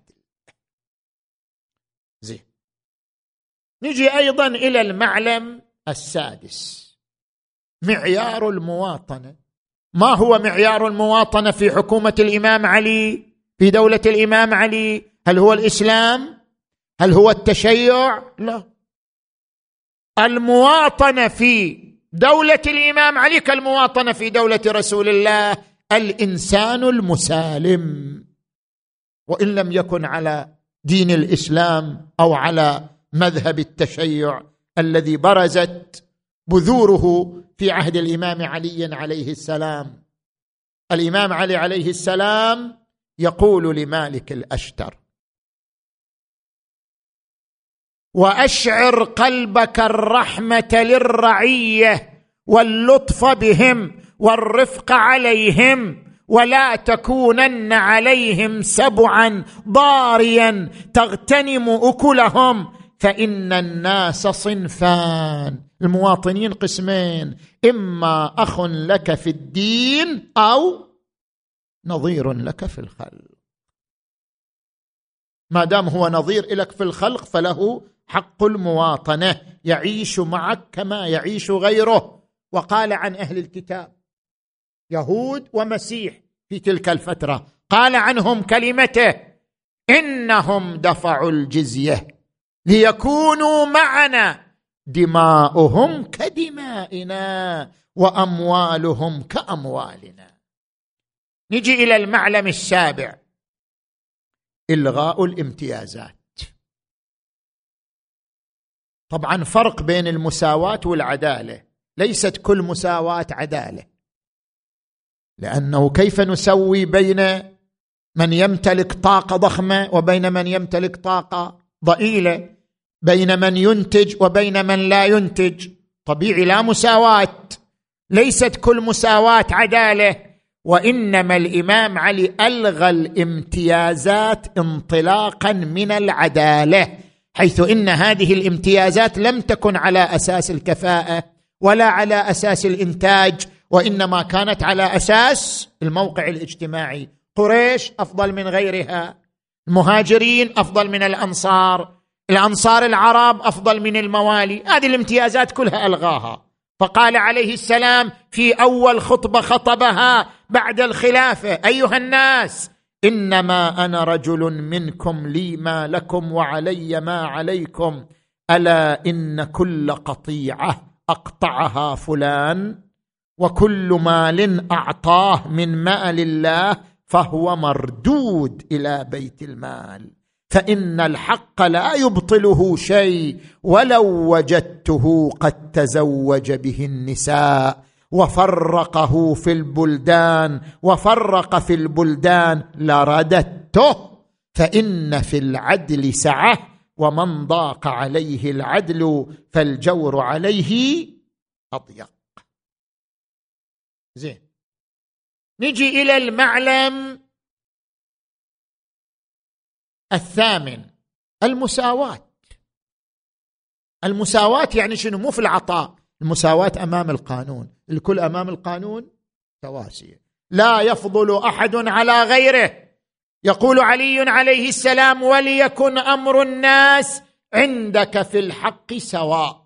زين. نجي أيضا إلى المعلم السادس معيار المواطنة. ما هو معيار المواطنة في حكومة الإمام علي؟ في دولة الإمام علي؟ هل هو الإسلام؟ هل هو التشيع؟ لا. المواطنة في دولة الإمام علي كالمواطنة في دولة رسول الله الإنسان المسالم. وإن لم يكن على دين الإسلام أو على مذهب التشيع الذي برزت بذوره في عهد الإمام علي عليه السلام. الإمام علي عليه السلام يقول لمالك الأشتر وأشعر قلبك الرحمة للرعية واللطف بهم والرفق عليهم ولا تكونن عليهم سبعا ضاريا تغتنم أكلهم فإن الناس صنفان. المواطنين قسمين. إما أخ لك في الدين أو نظير لك في الخلق. ما دام هو نظير لك في الخلق فله حق المواطنة. يعيش معك كما يعيش غيره. وقال عن أهل الكتاب يهود ومسيح في تلك الفترة قال عنهم كلمته إنهم دفعوا الجزية. ليكونوا معنا. دماؤهم كدمائنا وأموالهم كأموالنا. نجي إلى المعلم السابع. إلغاء الامتيازات. طبعا فرق بين المساواة والعدالة. ليست كل مساواة عدالة. لأنه كيف نسوي بين من يمتلك طاقة ضخمة وبين من يمتلك طاقة ضئيلة؟ بين من ينتج وبين من لا ينتج. طبيعي لا مساواة. ليست كل مساواة عدالة وإنما الإمام علي ألغى الامتيازات انطلاقا من العدالة حيث إن هذه الامتيازات لم تكن على أساس الكفاءة ولا على أساس الإنتاج وإنما كانت على أساس الموقع الاجتماعي. قريش أفضل من غيرها المهاجرين أفضل من الأنصار الأنصار العرب أفضل من الموالي. هذه الامتيازات كلها ألغاها. فقال عليه السلام في أول خطبة خطبها بعد الخلافة أيها الناس إنما أنا رجل منكم لي ما لكم وعلي ما عليكم. ألا إن كل قطيعة أقطعها فلان وكل مال أعطاه من مال الله فهو مردود إلى بيت المال. فإن الحق لا يبطله شيء ولو وجدته قد تزوج به النساء وفرقه في البلدان وفرق في البلدان لرددته فإن في العدل سعة ومن ضاق عليه العدل فالجور عليه أضيق. زين. نجي إلى المعلم. الثامن المساواة. المساواة يعني شنو؟ مو في العطاء. المساواة أمام القانون. الكل أمام القانون؟ تواسيه لا يفضل أحد على غيره. يقول علي عليه السلام وليكن أمر الناس عندك في الحق سواء.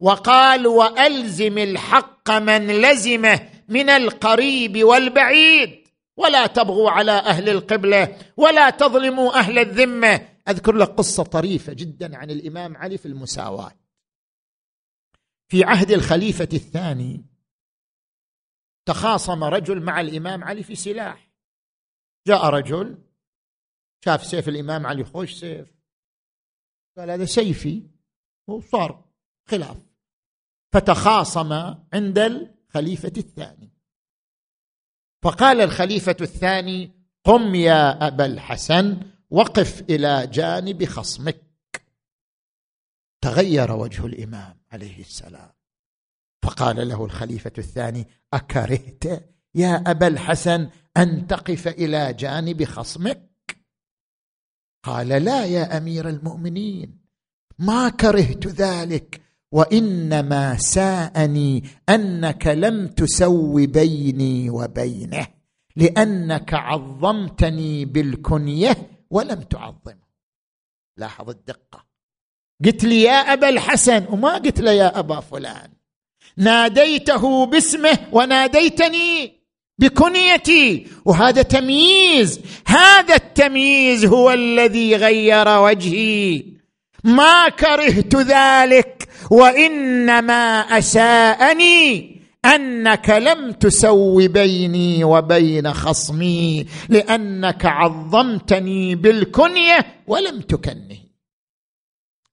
وقال وألزم الحق من لزمه من القريب والبعيد. ولا تبغوا على أهل القبلة ولا تظلموا أهل الذمة. أذكر لك قصة طريفة جدا عن الإمام علي في المساواة. في عهد الخليفة الثاني تخاصم رجل مع الإمام علي في سلاح. جاء رجل شاف سيف الإمام علي خوش سيف. قال هذا سيفي. وصار خلاف. فتخاصم عند الخليفة الثاني. فقال الخليفة الثاني قم يا أبا الحسن وقف إلى جانب خصمك. تغير وجه الإمام عليه السلام. فقال له الخليفة الثاني أكرهت يا أبا الحسن أن تقف إلى جانب خصمك؟ قال لا يا أمير المؤمنين ما كرهت ذلك. وإنما ساءني أنك لم تسو بيني وبينه لأنك عظمتني بالكنية ولم تعظمه. لاحظ الدقة. قلت لي يا أبا الحسن وما قلت له يا أبا فلان. ناديته باسمه وناديتني بكنيتي وهذا تمييز. هذا التمييز هو الذي غير وجهي. ما كرهت ذلك وإنما اساءني أنك لم تسو بيني وبين خصمي لأنك عظمتني بالكنية ولم تكنه.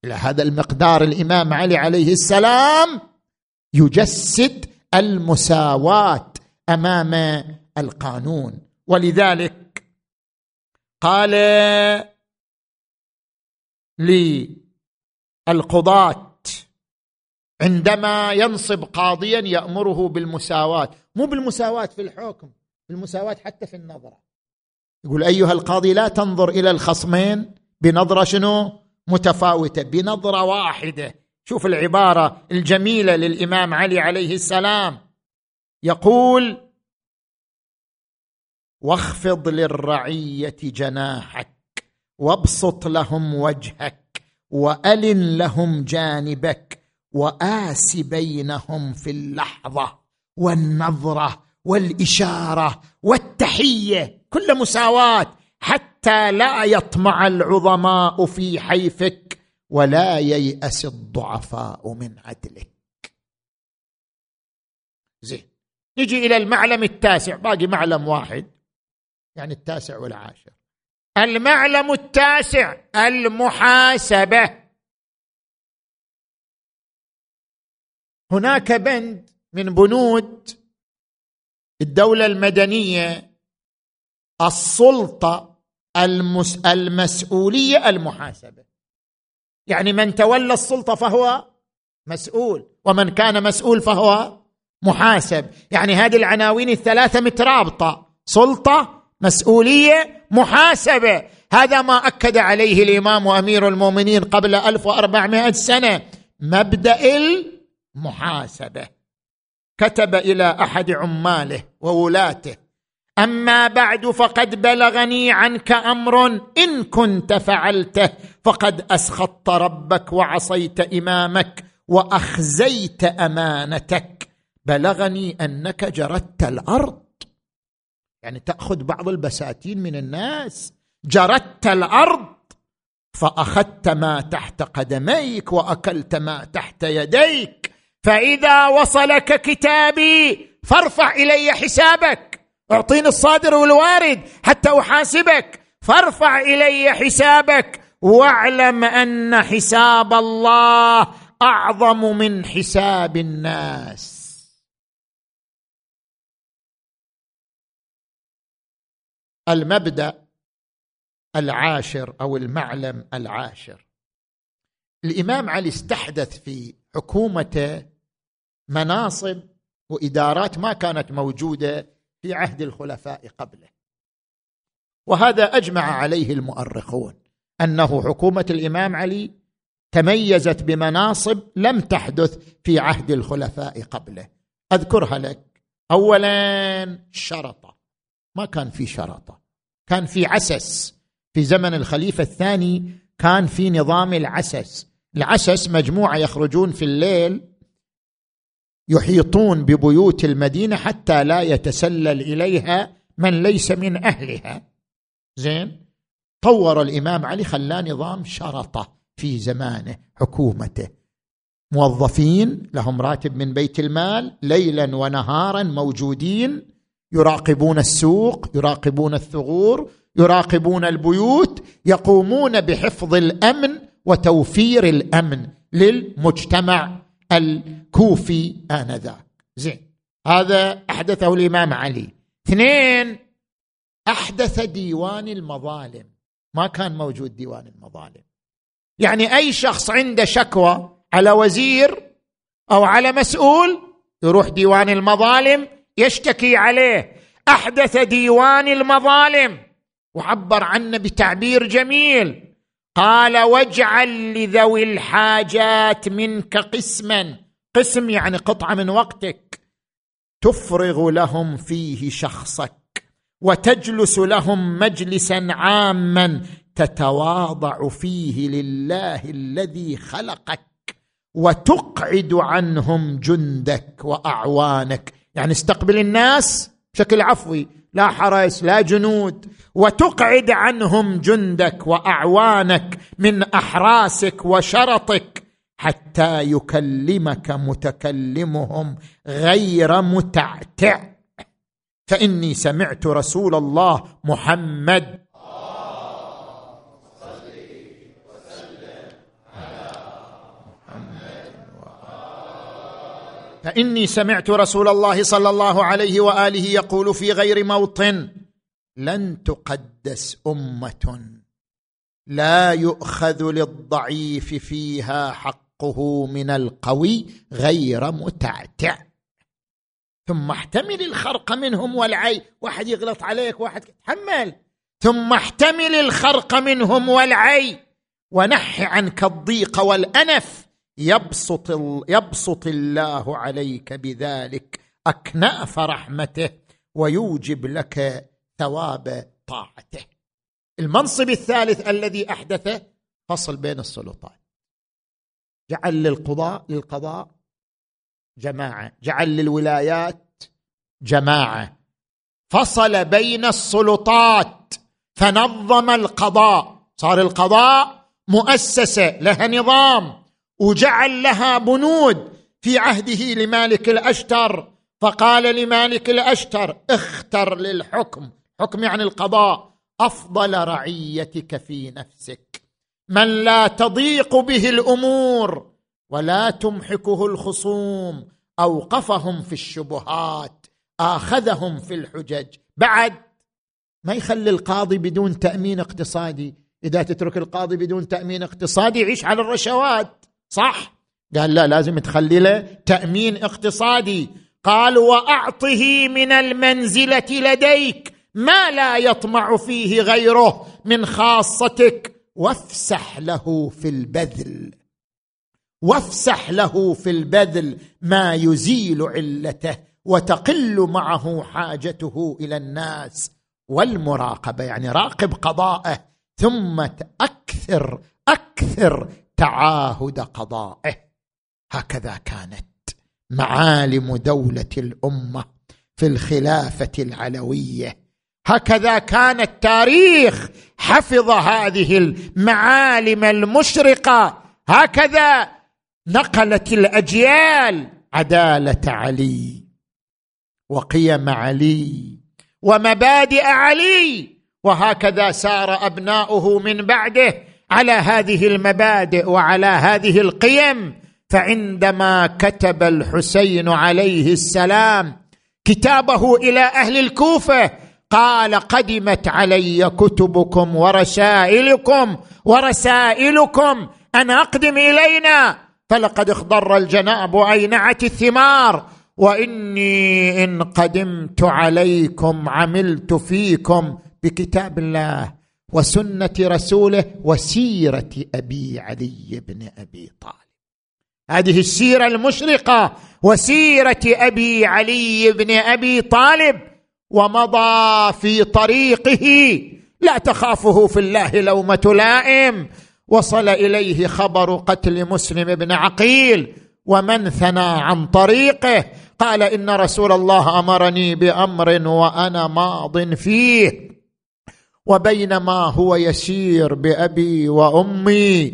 إلى هذا المقدار الإمام علي عليه السلام يجسد المساواة أمام القانون. ولذلك قال للقضاه عندما ينصب قاضيا يأمره بالمساواة. مو بالمساواة في الحكم بالمساواة حتى في النظرة. يقول أيها القاضي لا تنظر إلى الخصمين بنظرة شنو؟ متفاوتة بنظرة واحدة. شوف العبارة الجميلة للإمام علي عليه السلام. يقول واخفض للرعية جناحك وابسط لهم وجهك وألن لهم جانبك واس بينهم في اللحظة والنظرة والإشارة والتحية كل مساواة حتى لا يطمع العظماء في حيفك ولا ييأس الضعفاء من عدلك. زين نجي إلى المعلم التاسع باقي معلم واحد يعني التاسع والعاشر. المعلم التاسع المحاسبة. هناك بند من بنود الدولة المدنية السلطة المس المسؤولية المحاسبة. يعني من تولى السلطة فهو مسؤول ومن كان مسؤول فهو محاسب. يعني هذه العناوين الثلاثة مترابطة سلطة مسؤولية محاسبة. هذا ما أكد عليه الإمام امير المؤمنين قبل 1400 سنة. مبدأ المحاسبه كتب إلى أحد عماله وولاته. أما بعد فقد بلغني عنك أمر إن كنت فعلته فقد أسخطت ربك وعصيت إمامك وأخزيت أمانتك. بلغني أنك جردت الأرض. يعني تأخذ بعض البساتين من الناس. جردت الأرض. فأخذت ما تحت قدميك وأكلت ما تحت يديك. فإذا وصلك كتابي فارفع إلي حسابك. أعطيني الصادر والوارد حتى أحاسبك. فارفع إلي حسابك واعلم أن حساب الله أعظم من حساب الناس. المبدأ العاشر أو المعلم العاشر. الإمام علي استحدث في حكومته مناصب وإدارات ما كانت موجودة في عهد الخلفاء قبله. وهذا أجمع عليه المؤرخون أنه حكومة الإمام علي تميزت بمناصب لم تحدث في عهد الخلفاء قبله. أذكرها لك. اولا شرطة. ما كان في شرطة. كان في عسس. في زمن الخليفة الثاني كان في نظام العسس. العسس مجموعة يخرجون في الليل يحيطون ببيوت المدينة حتى لا يتسلل إليها من ليس من أهلها. زين؟ طور الإمام علي خلاه نظام شرطة في زمانه حكومته. موظفين لهم راتب من بيت المال ليلا ونهارا موجودين يراقبون السوق يراقبون الثغور يراقبون البيوت يقومون بحفظ الأمن وتوفير الأمن للمجتمع. الكوفي آنذاك. زين. هذا أحدثه الإمام علي. اثنين أحدث ديوان المظالم. ما كان موجود ديوان المظالم. يعني أي شخص عنده شكوى على وزير أو على مسؤول يروح ديوان المظالم يشتكي عليه. أحدث ديوان المظالم. وعبر عنه بتعبير جميل. قال واجعل لذوي الحاجات منك قسما. قسم يعني قطعة من وقتك. تفرغ لهم فيه شخصك وتجلس لهم مجلسا عاما تتواضع فيه لله الذي خلقك وتقعد عنهم جندك وأعوانك. يعني استقبل الناس بشكل عفوي. لا حرس لا جنود. وتقعد عنهم جندك وأعوانك من أحراسك وشرطك حتى يكلمك متكلمهم غير متعتع. فإني سمعت رسول الله محمد فإني سمعت رسول الله صلى الله عليه وآله يقول في غير موطن لن تقدس أمة لا يؤخذ للضعيف فيها حقه من القوي غير متعتع. ثم احتمل الخرق منهم والعي واحد يغلط عليك واحد تحمل. ثم احتمل الخرق منهم والعي ونح عنك الضيق والأنف. يبسط يبسط الله عليك بذلك. أكنأف رحمته ويوجب لك ثواب طاعته. المنصب الثالث الذي أحدثه فصل بين السلطات جعل للقضاء للقضاء جماعة. جعل للولايات جماعة. فصل بين السلطات. فنظم القضاء. صار القضاء مؤسسة لها نظام. وجعل لها بنود في عهده لمالك الأشتر. فقال لمالك الأشتر اختر للحكم. حكم يعني القضاء. أفضل رعيتك في نفسك. من لا تضيق به الأمور ولا تمحكه الخصوم. أوقفهم في الشبهات آخذهم في الحجج. بعد ما يخلي القاضي بدون تأمين اقتصادي. إذا تترك القاضي بدون تأمين اقتصادي يعيش على الرشوات. صح؟ قال لا لازم تخلي له تأمين اقتصادي. قال وأعطه من المنزلة لديك ما لا يطمع فيه غيره من خاصتك. وافسح له في البذل. وافسح له في البذل ما يزيل علته وتقل معه حاجته إلى الناس والمراقبة يعني راقب قضاءه ثم أكثر أكثر تعاهد قضائه. هكذا كانت معالم دولة الأمة في الخلافة العلوية. هكذا كان التاريخ حفظ هذه المعالم المشرقة. هكذا نقلت الأجيال عدالة علي وقيم علي ومبادئ علي. وهكذا سار أبناؤه من بعده على هذه المبادئ وعلى هذه القيم فعندما كتب الحسين عليه السلام كتابه إلى أهل الكوفة قال قدمت علي كتبكم ورسائلكم ورسائلكم أن أقدم إلينا فلقد اخضر الجناب واينعت الثمار وإني إن قدمت عليكم عملت فيكم بكتاب الله. وسنة رسوله وسيرة أبي علي بن أبي طالب. هذه السيرة المشرقة وسيرة أبي علي بن أبي طالب ومضى في طريقه. لا تخافه في الله لومة لائم. وصل إليه خبر قتل مسلم بن عقيل ومن ثنى عن طريقه. قال إن رسول الله أمرني بأمر وأنا ماض فيه. وبينما هو يسير بأبي وأمي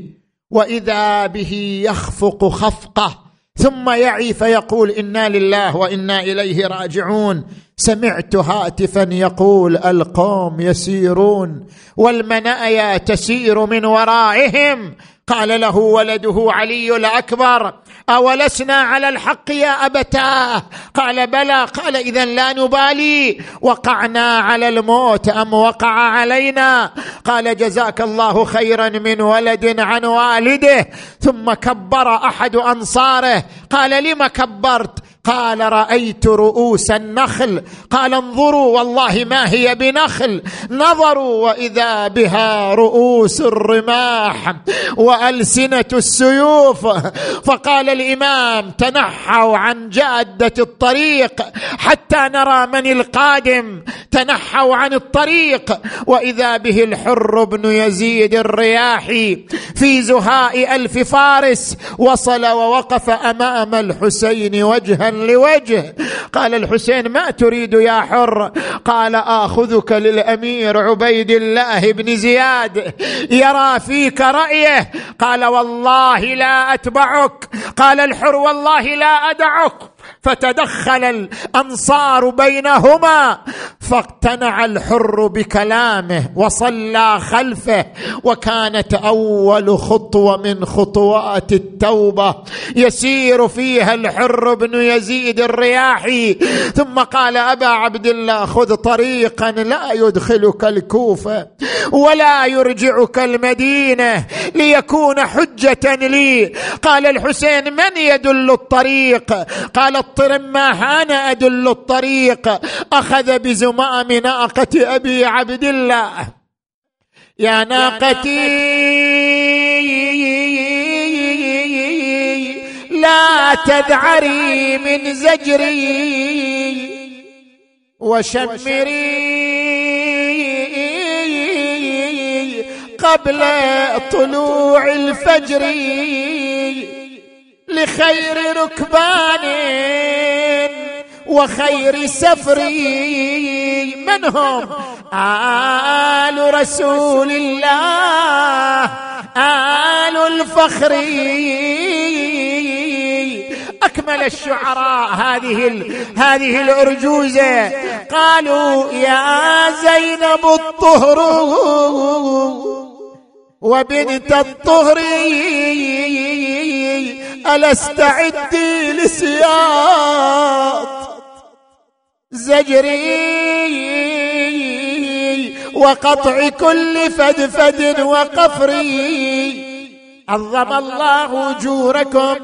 وإذا به يخفق خفقه ثم يعي فيقول إنا لله وإنا إليه راجعون. سمعت هاتفا يقول القوم يسيرون والمنايا تسير من ورائهم. قال له ولده علي الأكبر أولسنا على الحق يا أبتاه؟ قال بلى. قال إذا لا نبالي. وقعنا على الموت أم وقع علينا؟ قال جزاك الله خيرا من ولد عن والده. ثم كبر أحد أنصاره. قال لم كبرت؟ قال رأيت رؤوس النخل. قال انظروا والله ما هي بنخل. نظروا وإذا بها رؤوس الرماح وألسنة السيوف. فقال الإمام تنحوا عن جادة الطريق حتى نرى من القادم. تنحوا عن الطريق وإذا به الحر بن يزيد الرياحي. في زهاء ألف فارس وصل ووقف أمام الحسين وجها لوجه. قال الحسين ما تريد يا حر؟ قال آخذك للأمير عبيد الله بن زياد يرى فيك رأيه. قال والله لا أتبعك. قال الحر والله لا أدعك. فتدخل الأنصار بينهما فاقتنع الحر بكلامه وصلى خلفه وكانت أول خطوة من خطوات التوبة. يسير فيها الحر بن يزيد الرياحي. ثم قال أبا عبد الله خذ طريقا لا يدخلك الكوفة ولا يرجعك المدينة ليكون حجة لي. قال الحسين من يدل الطريق؟ قال الطرمه أنا أدل الطريق. أخذ بزمام ناقه أبي عبد الله. يا ناقتي لا تذعري من زجري وشمري قبل طلوع الفجر. لخير ركبان وخير سفر من هم آل رسول الله آل الفخر. أكمل الشعراء هذه هذه الأرجوزة. قالوا يا زينب الطهر وبنت الطهر. ألا استعدي لسياط. زجري وقطع كل فدفد وقفري. عظم الله أجوركم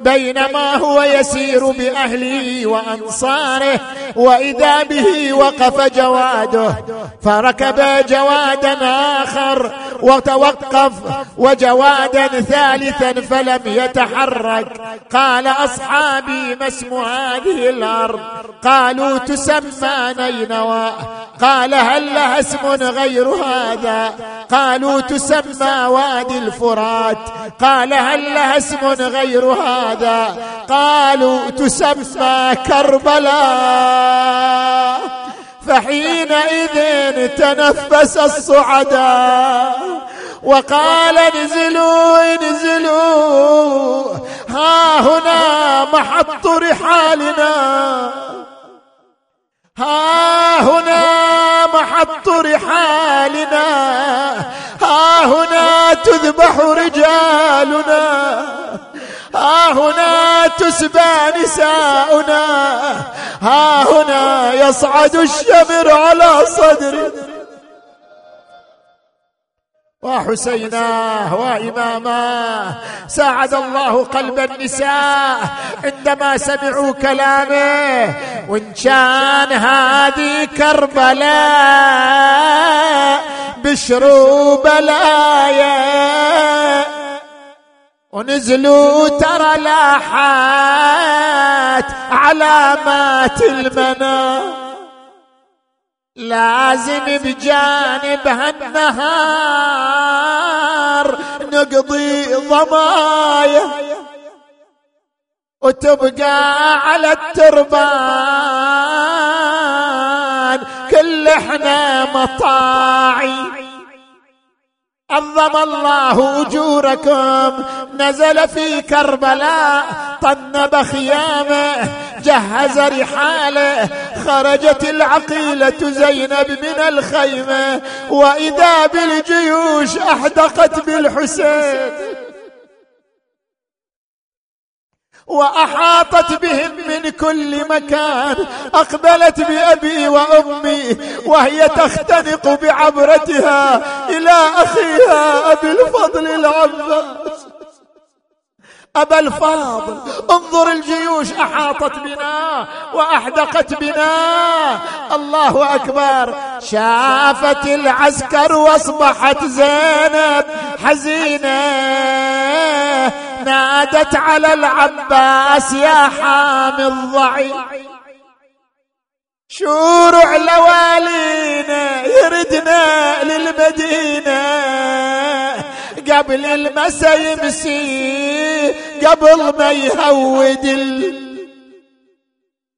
بينما هو يسير بأهله وأنصاره وإذا به وقف جواده فركب جوادا آخر وتوقف وجوادا ثالثا فلم يتحرك. قال أصحابي ما اسم هذه الأرض؟ قالوا تسمى نينوى. قال هل لها اسم غير هذا؟ قالوا تسمى وادي الفرات. قال هل لها اسم غير هذا؟ قالوا تسمى كربلاء. فحينئذ تنفس الصعداء وقال انزلوا انزلوا. ها هنا محط رحالنا. ها هنا محط رحالنا ها هنا تذبح رجالنا ها هنا تسبى نساؤنا ها هنا يصعد الشمر على صدر وحسيناه وإماماه. ساعد الله قلب النساء عندما سمعوا كلامه. وإن كان هذه كربلاء بشروا بلايا. ونزلوا ترى لاحات علامات المنام لازم بجانبها النهار نقضي ضمايا وتبقى على التربان. كل إحنا مطاعي. عظم الله أجوركم. نزل في كربلاء. طنب خيامه. جهز رحاله. خرجت العقيلة زينب من الخيمة وإذا بالجيوش أحدقت بالحسين. وأحاطت بهم من كل مكان أقبلت بأبي وأمي وهي تختنق بعبرتها إلى أخيها أبي الفضل العباس. أبا الفاضل انظر الجيوش أحاطت بنا وأحدقت بنا. الله أكبر. شافت العسكر وأصبحت زينب حزينة. نادت على العباس يا حامي الضعيف شورع لوالينا يردنا للمدينة. قبل المسا يمسي قبل ما يهود ال...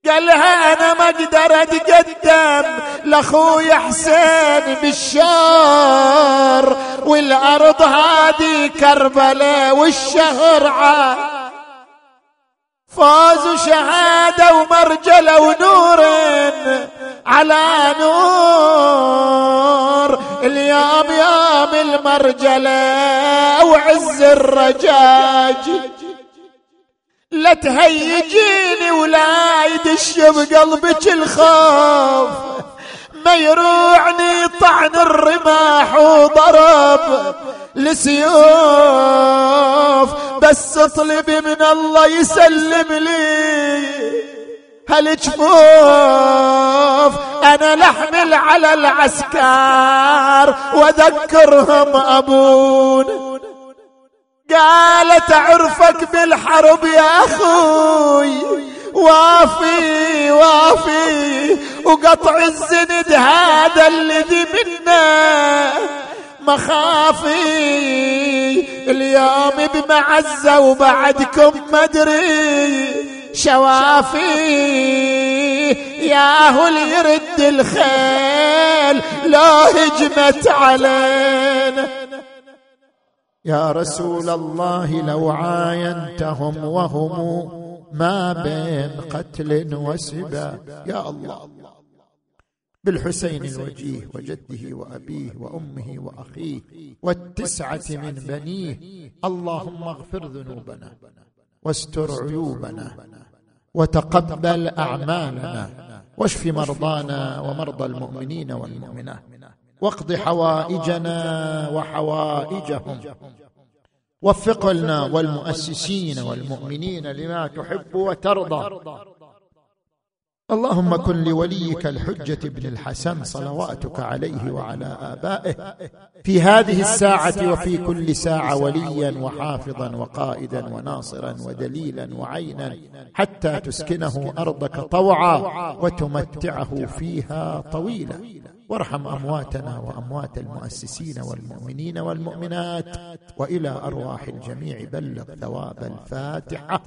قال لها أنا ما أقدر أتقدم لأخوي حسين بالشار والأرض هذه كربلاء والشهر عاد. فاز وشهادة ومرجلة ونور على نور. اليوم يوم المرجلة وعز الرجاج. لا تهيجيني ولا يدش بقلبك الخوف. ما يروعني طعن الرماح وضرب لسيوف. بس اطلبي من الله يسلم لي. هالجفوف أنا لحمل على العسكر واذكرهم أبون؟ قالت اعرفك بالحرب يا أخوي. وافي وافي. وقطع الزند هذا الذي منا. مخافي. اليوم بمعزة وبعدكم مدري شوافي ياهو يرد الخيل لا هجمت علينا. يا رسول الله لو عاينتهم وهم ما بين قتل وسبا. يا الله بالحسين الوجيه وجده وأبيه وأمه وأخيه والتسعة من بنيه اللهم اغفر ذنوبنا. واستر عيوبنا وتقبل أعمالنا واشف مرضانا ومرضى المؤمنين والمؤمنات واقض حوائجنا وحوائجهم وفق لنا والمؤسسين والمؤمنين لما تحب وترضى اللهم كن لوليك الحجة بن الحسن صلواتك عليه وعلى آبائه. في هذه الساعة وفي كل ساعة وليا وحافظا وقائدا وناصرا ودليلا وعينا حتى تسكنه أرضك طوعا وتمتعه فيها طويلا. وارحم أمواتنا وأموات المؤسسين والمؤمنين والمؤمنات. وإلى أرواح الجميع بلغ ثواب الفاتحة.